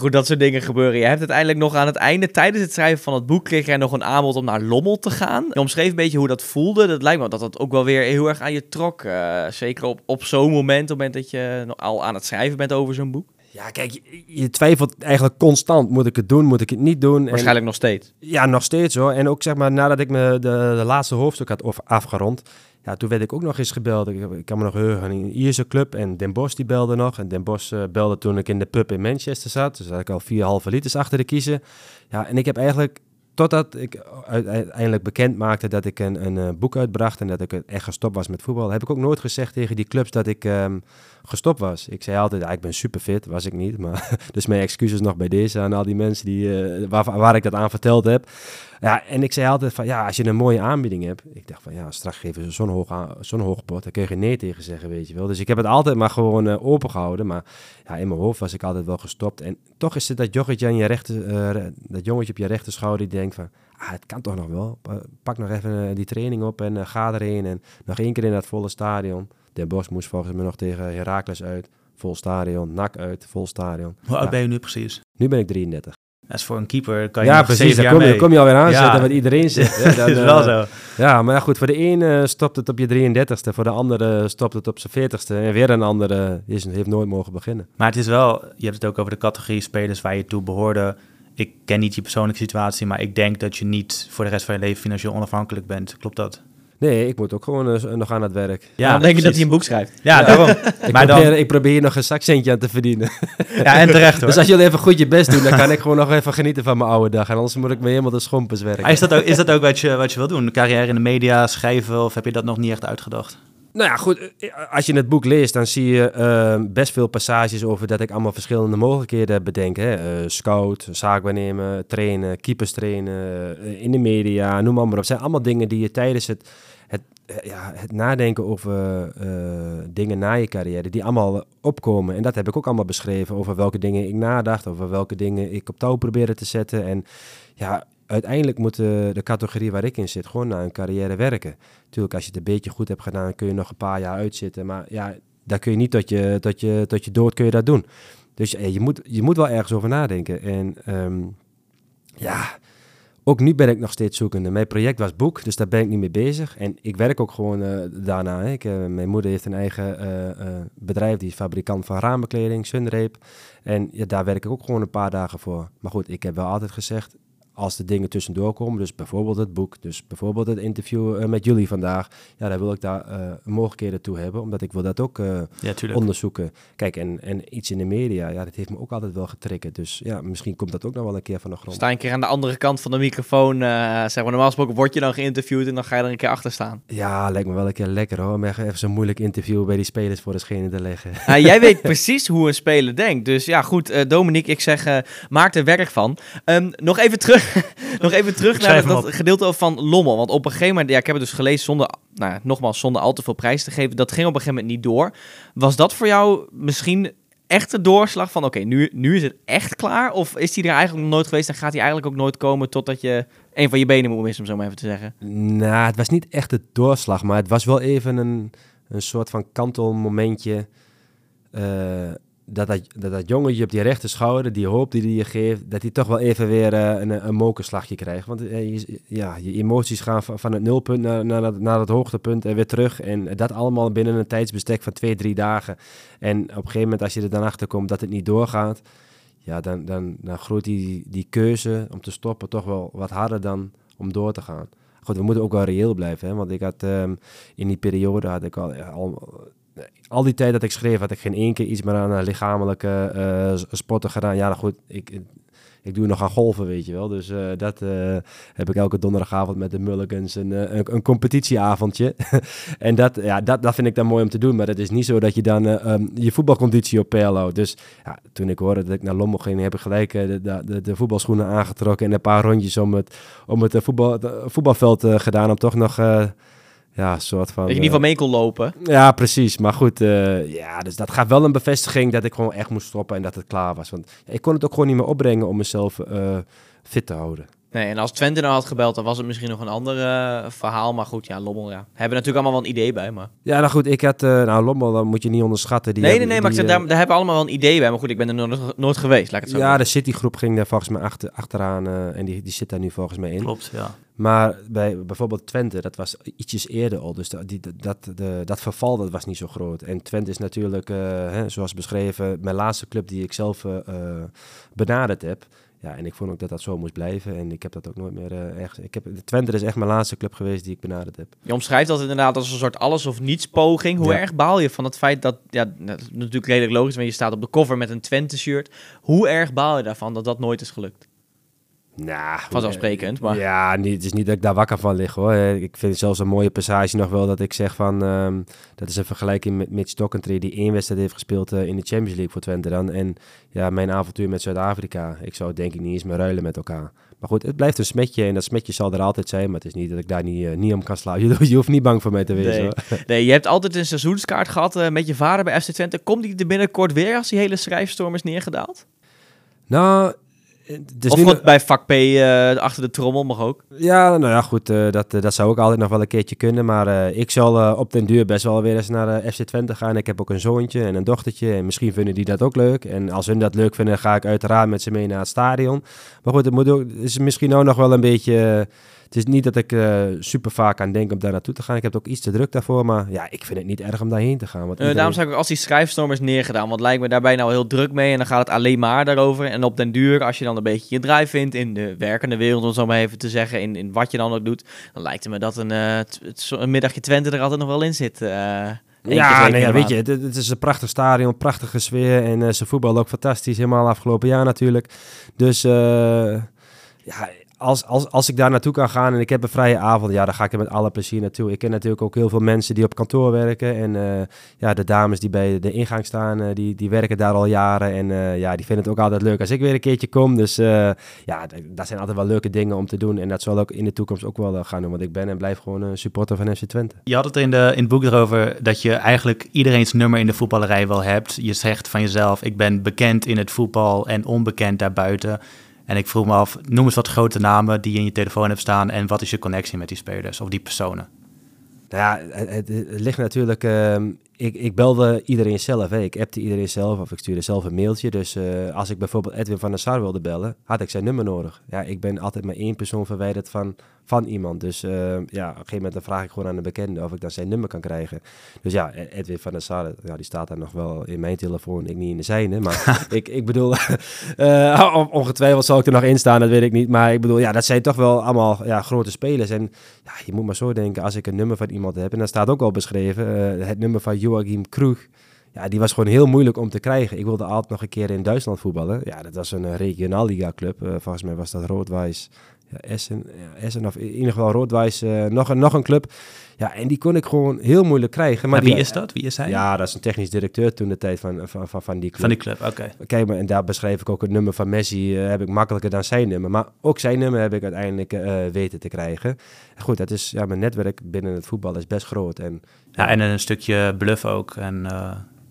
Goed, dat soort dingen gebeuren. Je hebt uiteindelijk nog aan het einde, tijdens het schrijven van het boek, kreeg jij nog een aanbod om naar Lommel te gaan. Je omschreef een beetje hoe dat voelde. Dat lijkt me dat dat ook wel weer heel erg aan je trok. Uh, zeker op, op zo'n moment, op het moment dat je al aan het schrijven bent over zo'n boek. Ja, kijk, je, twijfelt eigenlijk constant. Moet ik het doen? Moet ik het niet doen? Waarschijnlijk en, nog steeds. Ja, nog steeds hoor. En ook zeg maar nadat ik me de, de laatste hoofdstuk had afgerond, ja, toen werd ik ook nog eens gebeld. Ik, ik kan me nog heugen een Ierse club en Den Bosch die belde nog. En Den Bosch uh, belde toen ik in de pub in Manchester zat. Dus had ik al vier halve liters achter de kiezen. Ja, en ik heb eigenlijk Totdat ik uiteindelijk bekend maakte dat ik een, een, eh, boek uitbracht en dat ik echt gestopt was met voetbal, heb ik ook nooit gezegd tegen die clubs dat ik ehm, gestopt was. Ik zei altijd, ja, ik ben super fit, was ik niet. Maar, <laughs> dus mijn excuses nog bij deze aan al die mensen die, uh, waar, waar ik dat aan verteld heb. Ja, en ik zei altijd van, ja, als je een mooie aanbieding hebt. Ik dacht van, ja, straks geven ze zo'n hoog, zo'n hoog bod. Daar kun je nee tegen zeggen, weet je wel. Dus ik heb het altijd maar gewoon uh, open gehouden. Maar ja, in mijn hoofd was ik altijd wel gestopt. En toch is het dat jongetje, aan je rechter, uh, dat jongetje op je rechter schouder die denkt van, ah, het kan toch nog wel. Pak nog even die training op en ga erheen. En nog één keer in dat volle stadion. Den Bos moest volgens mij nog tegen Herakles uit. Vol stadion, NAC uit, vol stadion. Hoe oud ben je nu precies? Nu ben ik 33. Dat is voor een keeper kan je ja, precies, kom je, kom je alweer aanzetten ja. wat iedereen zegt. <laughs> dat is wel zo. Ja, maar ja, goed, voor de ene stopt het op je 33ste, voor de andere stopt het op zijn 40ste en weer een andere is, heeft nooit mogen beginnen. Maar het is wel, je hebt het ook over de categorie spelers waar je toe behoorde. Ik ken niet je persoonlijke situatie, maar ik denk dat je niet voor de rest van je leven financieel onafhankelijk bent. Klopt dat? Nee, ik moet ook gewoon uh, nog aan het werk. Ja, dan denk je dat hij een boek schrijft. Ja, ja. daarom. <laughs> ik, maar probeer, dan... ik probeer hier nog een zakcentje aan te verdienen. <laughs> ja, en terecht <laughs> hoor. Dus als jullie even goed je best doen, dan kan ik gewoon nog even genieten van mijn oude dag. En anders moet ik me helemaal de schompers werken. Maar is dat ook, is dat ook wat, je, wat je wil doen? Carrière in de media, schrijven, of heb je dat nog niet echt uitgedacht? Nou ja, goed. Als je het boek leest, dan zie je uh, best veel passages over dat ik allemaal verschillende mogelijkheden bedenk. Hè. Uh, scout, zaakwaarnemen, trainen, keepers trainen, uh, in de media, noem maar, maar op. Het zijn allemaal dingen die je tijdens het, ja, het nadenken over uh, dingen na je carrière, die allemaal opkomen. En dat heb ik ook allemaal beschreven, over welke dingen ik nadacht, over welke dingen ik op touw probeerde te zetten. En ja, uiteindelijk moet de, categorie waar ik in zit gewoon naar een carrière werken. Tuurlijk, als je het een beetje goed hebt gedaan, kun je nog een paar jaar uitzitten. Maar ja, daar kun je niet tot je, tot je, tot je dood kun je dat doen. Dus ja, je, moet, je moet wel ergens over nadenken. En um, ja, ook nu ben ik nog steeds zoekende. Mijn project was boek, dus daar ben ik niet mee bezig. En ik werk ook gewoon uh, daarna. Ik, uh, mijn moeder heeft een eigen uh, bedrijf, die is fabrikant van raambekleding, Sunreep. En ja, daar werk ik ook gewoon een paar dagen voor. Maar goed, ik heb wel altijd gezegd, als de dingen tussendoor komen, dus bijvoorbeeld het boek, dus bijvoorbeeld het interview uh, met jullie vandaag, ja, daar wil ik daar uh, mogelijkheden toe hebben, omdat ik wil dat ook uh, ja, onderzoeken. Kijk, en, en iets in de media, ja, dat heeft me ook altijd wel getriggerd. Dus ja, misschien komt dat ook nog wel een keer van de grond. Sta een keer aan de andere kant van de microfoon, zeg maar normaal gesproken word je dan geïnterviewd en dan ga je er een keer achter staan. Ja, lijkt me wel een keer lekker hoor, om even zo'n moeilijk interview bij die spelers voor de schenen te leggen. Jij <laughs> weet precies hoe een speler denkt. Dus ja, goed, Dominique, ik zeg, maak er werk van. Um, nog even terug <laughs> nog even terug naar dat gedeelte van Lommel. Want op een gegeven moment, ja, ik heb het dus gelezen zonder, nou, nogmaals, zonder al te veel prijs te geven. Dat ging op een gegeven moment niet door. Was dat voor jou misschien echt de doorslag van, oké, nu, nu is het echt klaar? Of is die er eigenlijk nog nooit geweest en gaat die eigenlijk ook nooit komen totdat je een van je benen moet missen, om zo maar even te zeggen? Nou, het was niet echt de doorslag, maar het was wel even een, een soort van kantelmomentje. Uh, dat dat, dat jongetje op die rechter schouder, die hoop die hij je geeft, dat hij toch wel even weer uh, een, een mokerslagje krijgt. Want uh, je, ja, je emoties gaan van, van het nulpunt naar, naar, het, hoogtepunt en weer terug. En dat allemaal binnen een tijdsbestek van twee, drie dagen. En op een gegeven moment, als je er dan achter komt dat het niet doorgaat, ja, dan, dan, groeit die, die keuze om te stoppen toch wel wat harder dan om door te gaan. Goed, we moeten ook wel reëel blijven, hè? want ik had um, in die periode had ik al al die tijd dat ik schreef, had ik geen één keer iets meer aan lichamelijke uh, sporten gedaan. Ja, goed, ik, ik doe nog aan golven, weet je wel. Dus dat heb ik elke donderdagavond met de Mulligans een, een, competitieavondje. <laughs> en dat, ja, dat, dat vind ik dan mooi om te doen. Maar het is niet zo dat je dan um, je voetbalconditie op peil houdt. Dus ja, toen ik hoorde dat ik naar Lommel ging, heb ik gelijk de, de, de, voetbalschoenen aangetrokken en een paar rondjes om het, om het voetbal, het voetbalveld gedaan. Om toch nog ja, soort van... Dat je in ieder geval mee kon lopen. Ja, precies. Maar goed, uh, ja, dus dat gaat wel een bevestiging dat ik gewoon echt moest stoppen en dat het klaar was. Want ik kon het ook gewoon niet meer opbrengen om mezelf uh, fit te houden. Nee, en als Twente nou had gebeld, dan was het misschien nog een ander uh, verhaal. Maar goed, ja, Lommel, ja. Hebben natuurlijk allemaal wel een idee bij, maar... Ja, nou goed, ik had... Uh, nou, Lommel, dan moet je niet onderschatten. Die nee, nee, nee, maar ik zeg, daar, daar hebben we allemaal wel een idee bij. Maar goed, ik ben er nooit, nooit geweest, laat ik het zo Ja, de Citygroep ging daar volgens mij achter, achteraan uh, en die, die zit daar nu volgens mij in. Klopt, ja. Maar bij bijvoorbeeld Twente, dat was ietsjes eerder al. Dus dat, die, dat, de, dat verval dat was niet zo groot. En Twente is natuurlijk, hè, zoals beschreven, mijn laatste club die ik zelf benaderd heb. Ja, en ik vond ook dat dat zo moest blijven. En ik heb dat ook nooit meer uh, echt... Ik heb, Twente is echt mijn laatste club geweest die ik benaderd heb. Je omschrijft dat inderdaad als een soort alles of niets poging. Hoe erg baal je van het feit dat... Ja, dat is natuurlijk redelijk logisch, want je staat op de cover met een Twente-shirt. Hoe erg baal je daarvan dat dat nooit is gelukt? Nou, vanzelfsprekend. Maar... Ja, niet, het is niet dat ik daar wakker van lig hoor. Ik vind zelfs een mooie passage nog wel dat ik zeg van... Um, dat is een vergelijking met Mitch die één wedstrijd heeft gespeeld uh, in de Champions League voor Twente dan. En ja, mijn avontuur met Zuid-Afrika. Ik zou denk ik niet eens meer ruilen met elkaar. Maar goed, het blijft een smetje en dat smetje zal er altijd zijn. Maar het is niet dat ik daar niet, uh, niet om kan slaan. <laughs> Je, je, hoeft niet bang voor mij te wezen. Nee, <laughs> nee je hebt altijd een seizoenskaart gehad uh, met je vader bij FC Twente. Komt die er binnenkort weer als die hele schrijfstorm is neergedaald? Nou, dus of bij vak P uh, achter de trommel mag ook. Ja, nou ja, goed. Uh, dat, uh, dat zou ook altijd nog wel een keertje kunnen. Maar ik zal op den duur best wel weer eens naar FC Twente gaan. Ik heb ook een zoontje en een dochtertje. En misschien vinden die dat ook leuk. En als hun dat leuk vinden, ga ik uiteraard met ze mee naar het stadion. Maar goed, het moet ook, is misschien ook nog wel een beetje het is niet dat ik uh, super vaak aan denk om daar naartoe te gaan. Ik heb ook iets te druk daarvoor. Maar ja, ik vind het niet erg om daarheen te gaan. Want iedereen... Daarom zou ik als die schrijfstorm is neergedaan. Want lijkt me daarbij nou heel druk mee. En dan gaat het alleen maar daarover. En op den duur, als je dan een beetje je draai vindt in de werkende wereld, om zo maar even te zeggen, in, in wat je dan ook doet, dan lijkt het me dat een, uh, een middagje Twente er altijd nog wel in zit. Uh, ja, nee, ja, weet je, het, het, is een prachtig stadion, prachtige sfeer en uh, ze voetbal ook fantastisch, helemaal afgelopen jaar natuurlijk. Dus uh, ja, als, als, als ik daar naartoe kan gaan en ik heb een vrije avond, ja, dan ga ik er met alle plezier naartoe. Ik ken natuurlijk ook heel veel mensen die op kantoor werken. En uh, ja, de dames die bij de ingang staan, uh, die, die werken daar al jaren. En uh, ja, die vinden het ook altijd leuk als ik weer een keertje kom. Dus ja, dat zijn altijd wel leuke dingen om te doen. En dat zal ook in de toekomst ook wel gaan doen. Want ik ben en blijf gewoon een supporter van FC Twente. Je had het in, de, in het boek erover dat je eigenlijk iedereen's nummer in de voetballerij wel hebt. Je zegt van jezelf, ik ben bekend in het voetbal en onbekend daarbuiten. En ik vroeg me af, noem eens wat grote namen die je in je telefoon hebt staan en wat is je connectie met die spelers of die personen? Nou ja, het, ligt natuurlijk. Uh, ik, ik belde iedereen zelf. Hè. Ik appte iedereen zelf of ik stuurde zelf een mailtje. Dus uh, als ik bijvoorbeeld Edwin van der Sar wilde bellen, had ik zijn nummer nodig. Ja, ik ben altijd maar één persoon verwijderd van van iemand. Dus uh, ja, op een gegeven moment dan vraag ik gewoon aan de bekende of ik dan zijn nummer kan krijgen. Dus ja, e- Edwin van der Sar, ja, die staat daar nog wel in mijn telefoon, ik niet in de zijne. Maar <laughs> ik, ik bedoel, <laughs> uh, ongetwijfeld zal ik er nog in staan, dat weet ik niet. Maar ik bedoel, ja, dat zijn toch wel allemaal ja, grote spelers. En ja, je moet maar zo denken, als ik een nummer van iemand heb, en dat staat ook al beschreven, uh, het nummer van Joachim Kroeg. Ja, die was gewoon heel moeilijk om te krijgen. Ik wilde altijd nog een keer in Duitsland voetballen. Ja, dat was een regionalliga club. Uh, volgens mij was dat Rood-Wijs ja, Essen, ja, Essen of in ieder geval Roodwijs, uh, nog, een, nog een club. Ja, en die kon ik gewoon heel moeilijk krijgen. Maar wie die, is dat? Wie is hij? Ja, dat is een technisch directeur toen de tijd van, van, van, van die club. Van die club, oké. Kijk, maar en daar beschrijf ik ook het nummer van Messi, uh, heb ik makkelijker dan zijn nummer. Maar ook zijn nummer heb ik uiteindelijk uh, weten te krijgen. Goed, dat is, ja, mijn netwerk binnen het voetbal is best groot. En, ja, en een stukje bluff ook en...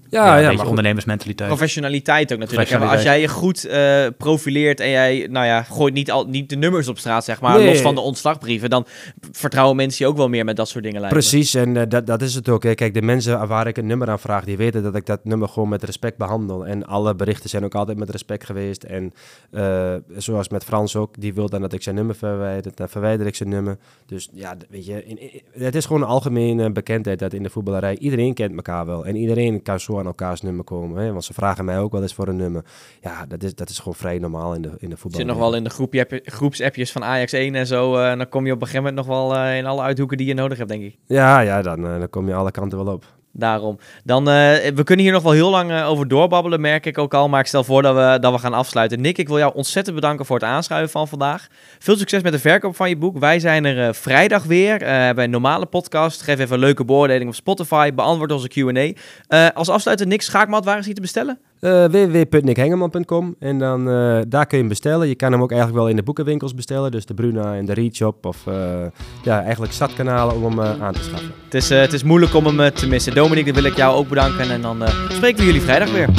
Ja, ja, ja ondernemersmentaliteit. Professionaliteit ook natuurlijk. als jij je goed uh, profileert en jij, nou ja, gooit niet, al, niet de nummers op straat, zeg maar, los van de ontslagbrieven, dan vertrouwen mensen je ook wel meer met dat soort dingen. Precies, en uh, dat, dat is het ook. Hè. Kijk, de mensen waar ik een nummer aan vraag, die weten dat ik dat nummer gewoon met respect behandel. En alle berichten zijn ook altijd met respect geweest. En uh, zoals met Frans ook, die wil dan dat ik zijn nummer verwijder, dan verwijder ik zijn nummer. Dus ja, weet je, in, in, het is gewoon een algemene bekendheid dat in de voetballerij iedereen kent elkaar wel. En iedereen kan zo aan elkaars nummer komen. Hè? Want ze vragen mij ook wel eens voor een nummer. Ja, dat is, dat is gewoon vrij normaal in de, in de voetbal. Zit nog wel in de groepje, groepsappjes van Ajax 1 en zo. Uh, dan kom je op een gegeven moment nog wel uh, in alle uithoeken die je nodig hebt, denk ik. Ja, ja dan, uh, dan kom je alle kanten wel op. Daarom. Dan, uh, we kunnen hier nog wel heel lang uh, over doorbabbelen, merk ik ook al. Maar ik stel voor dat we, dat we gaan afsluiten. Nick, ik wil jou ontzettend bedanken voor het aanschuiven van vandaag. Veel succes met de verkoop van je boek. Wij zijn er uh, vrijdag weer. hebben een normale podcast. Geef even een leuke beoordeling op Spotify. Beantwoord onze Q&A. als afsluiter, Nick Schaakmat, waar is hij te bestellen? Uh, www.nickhengeman.com en dan uh, daar kun je hem bestellen. Je kan hem ook eigenlijk wel in de boekenwinkels bestellen, dus de Bruna en de Readshop of uh, ja, eigenlijk stadkanalen om hem aan te schaffen. Het is, het is moeilijk om hem te missen. Dominique, dan wil ik jou ook bedanken en dan spreken we jullie vrijdag weer.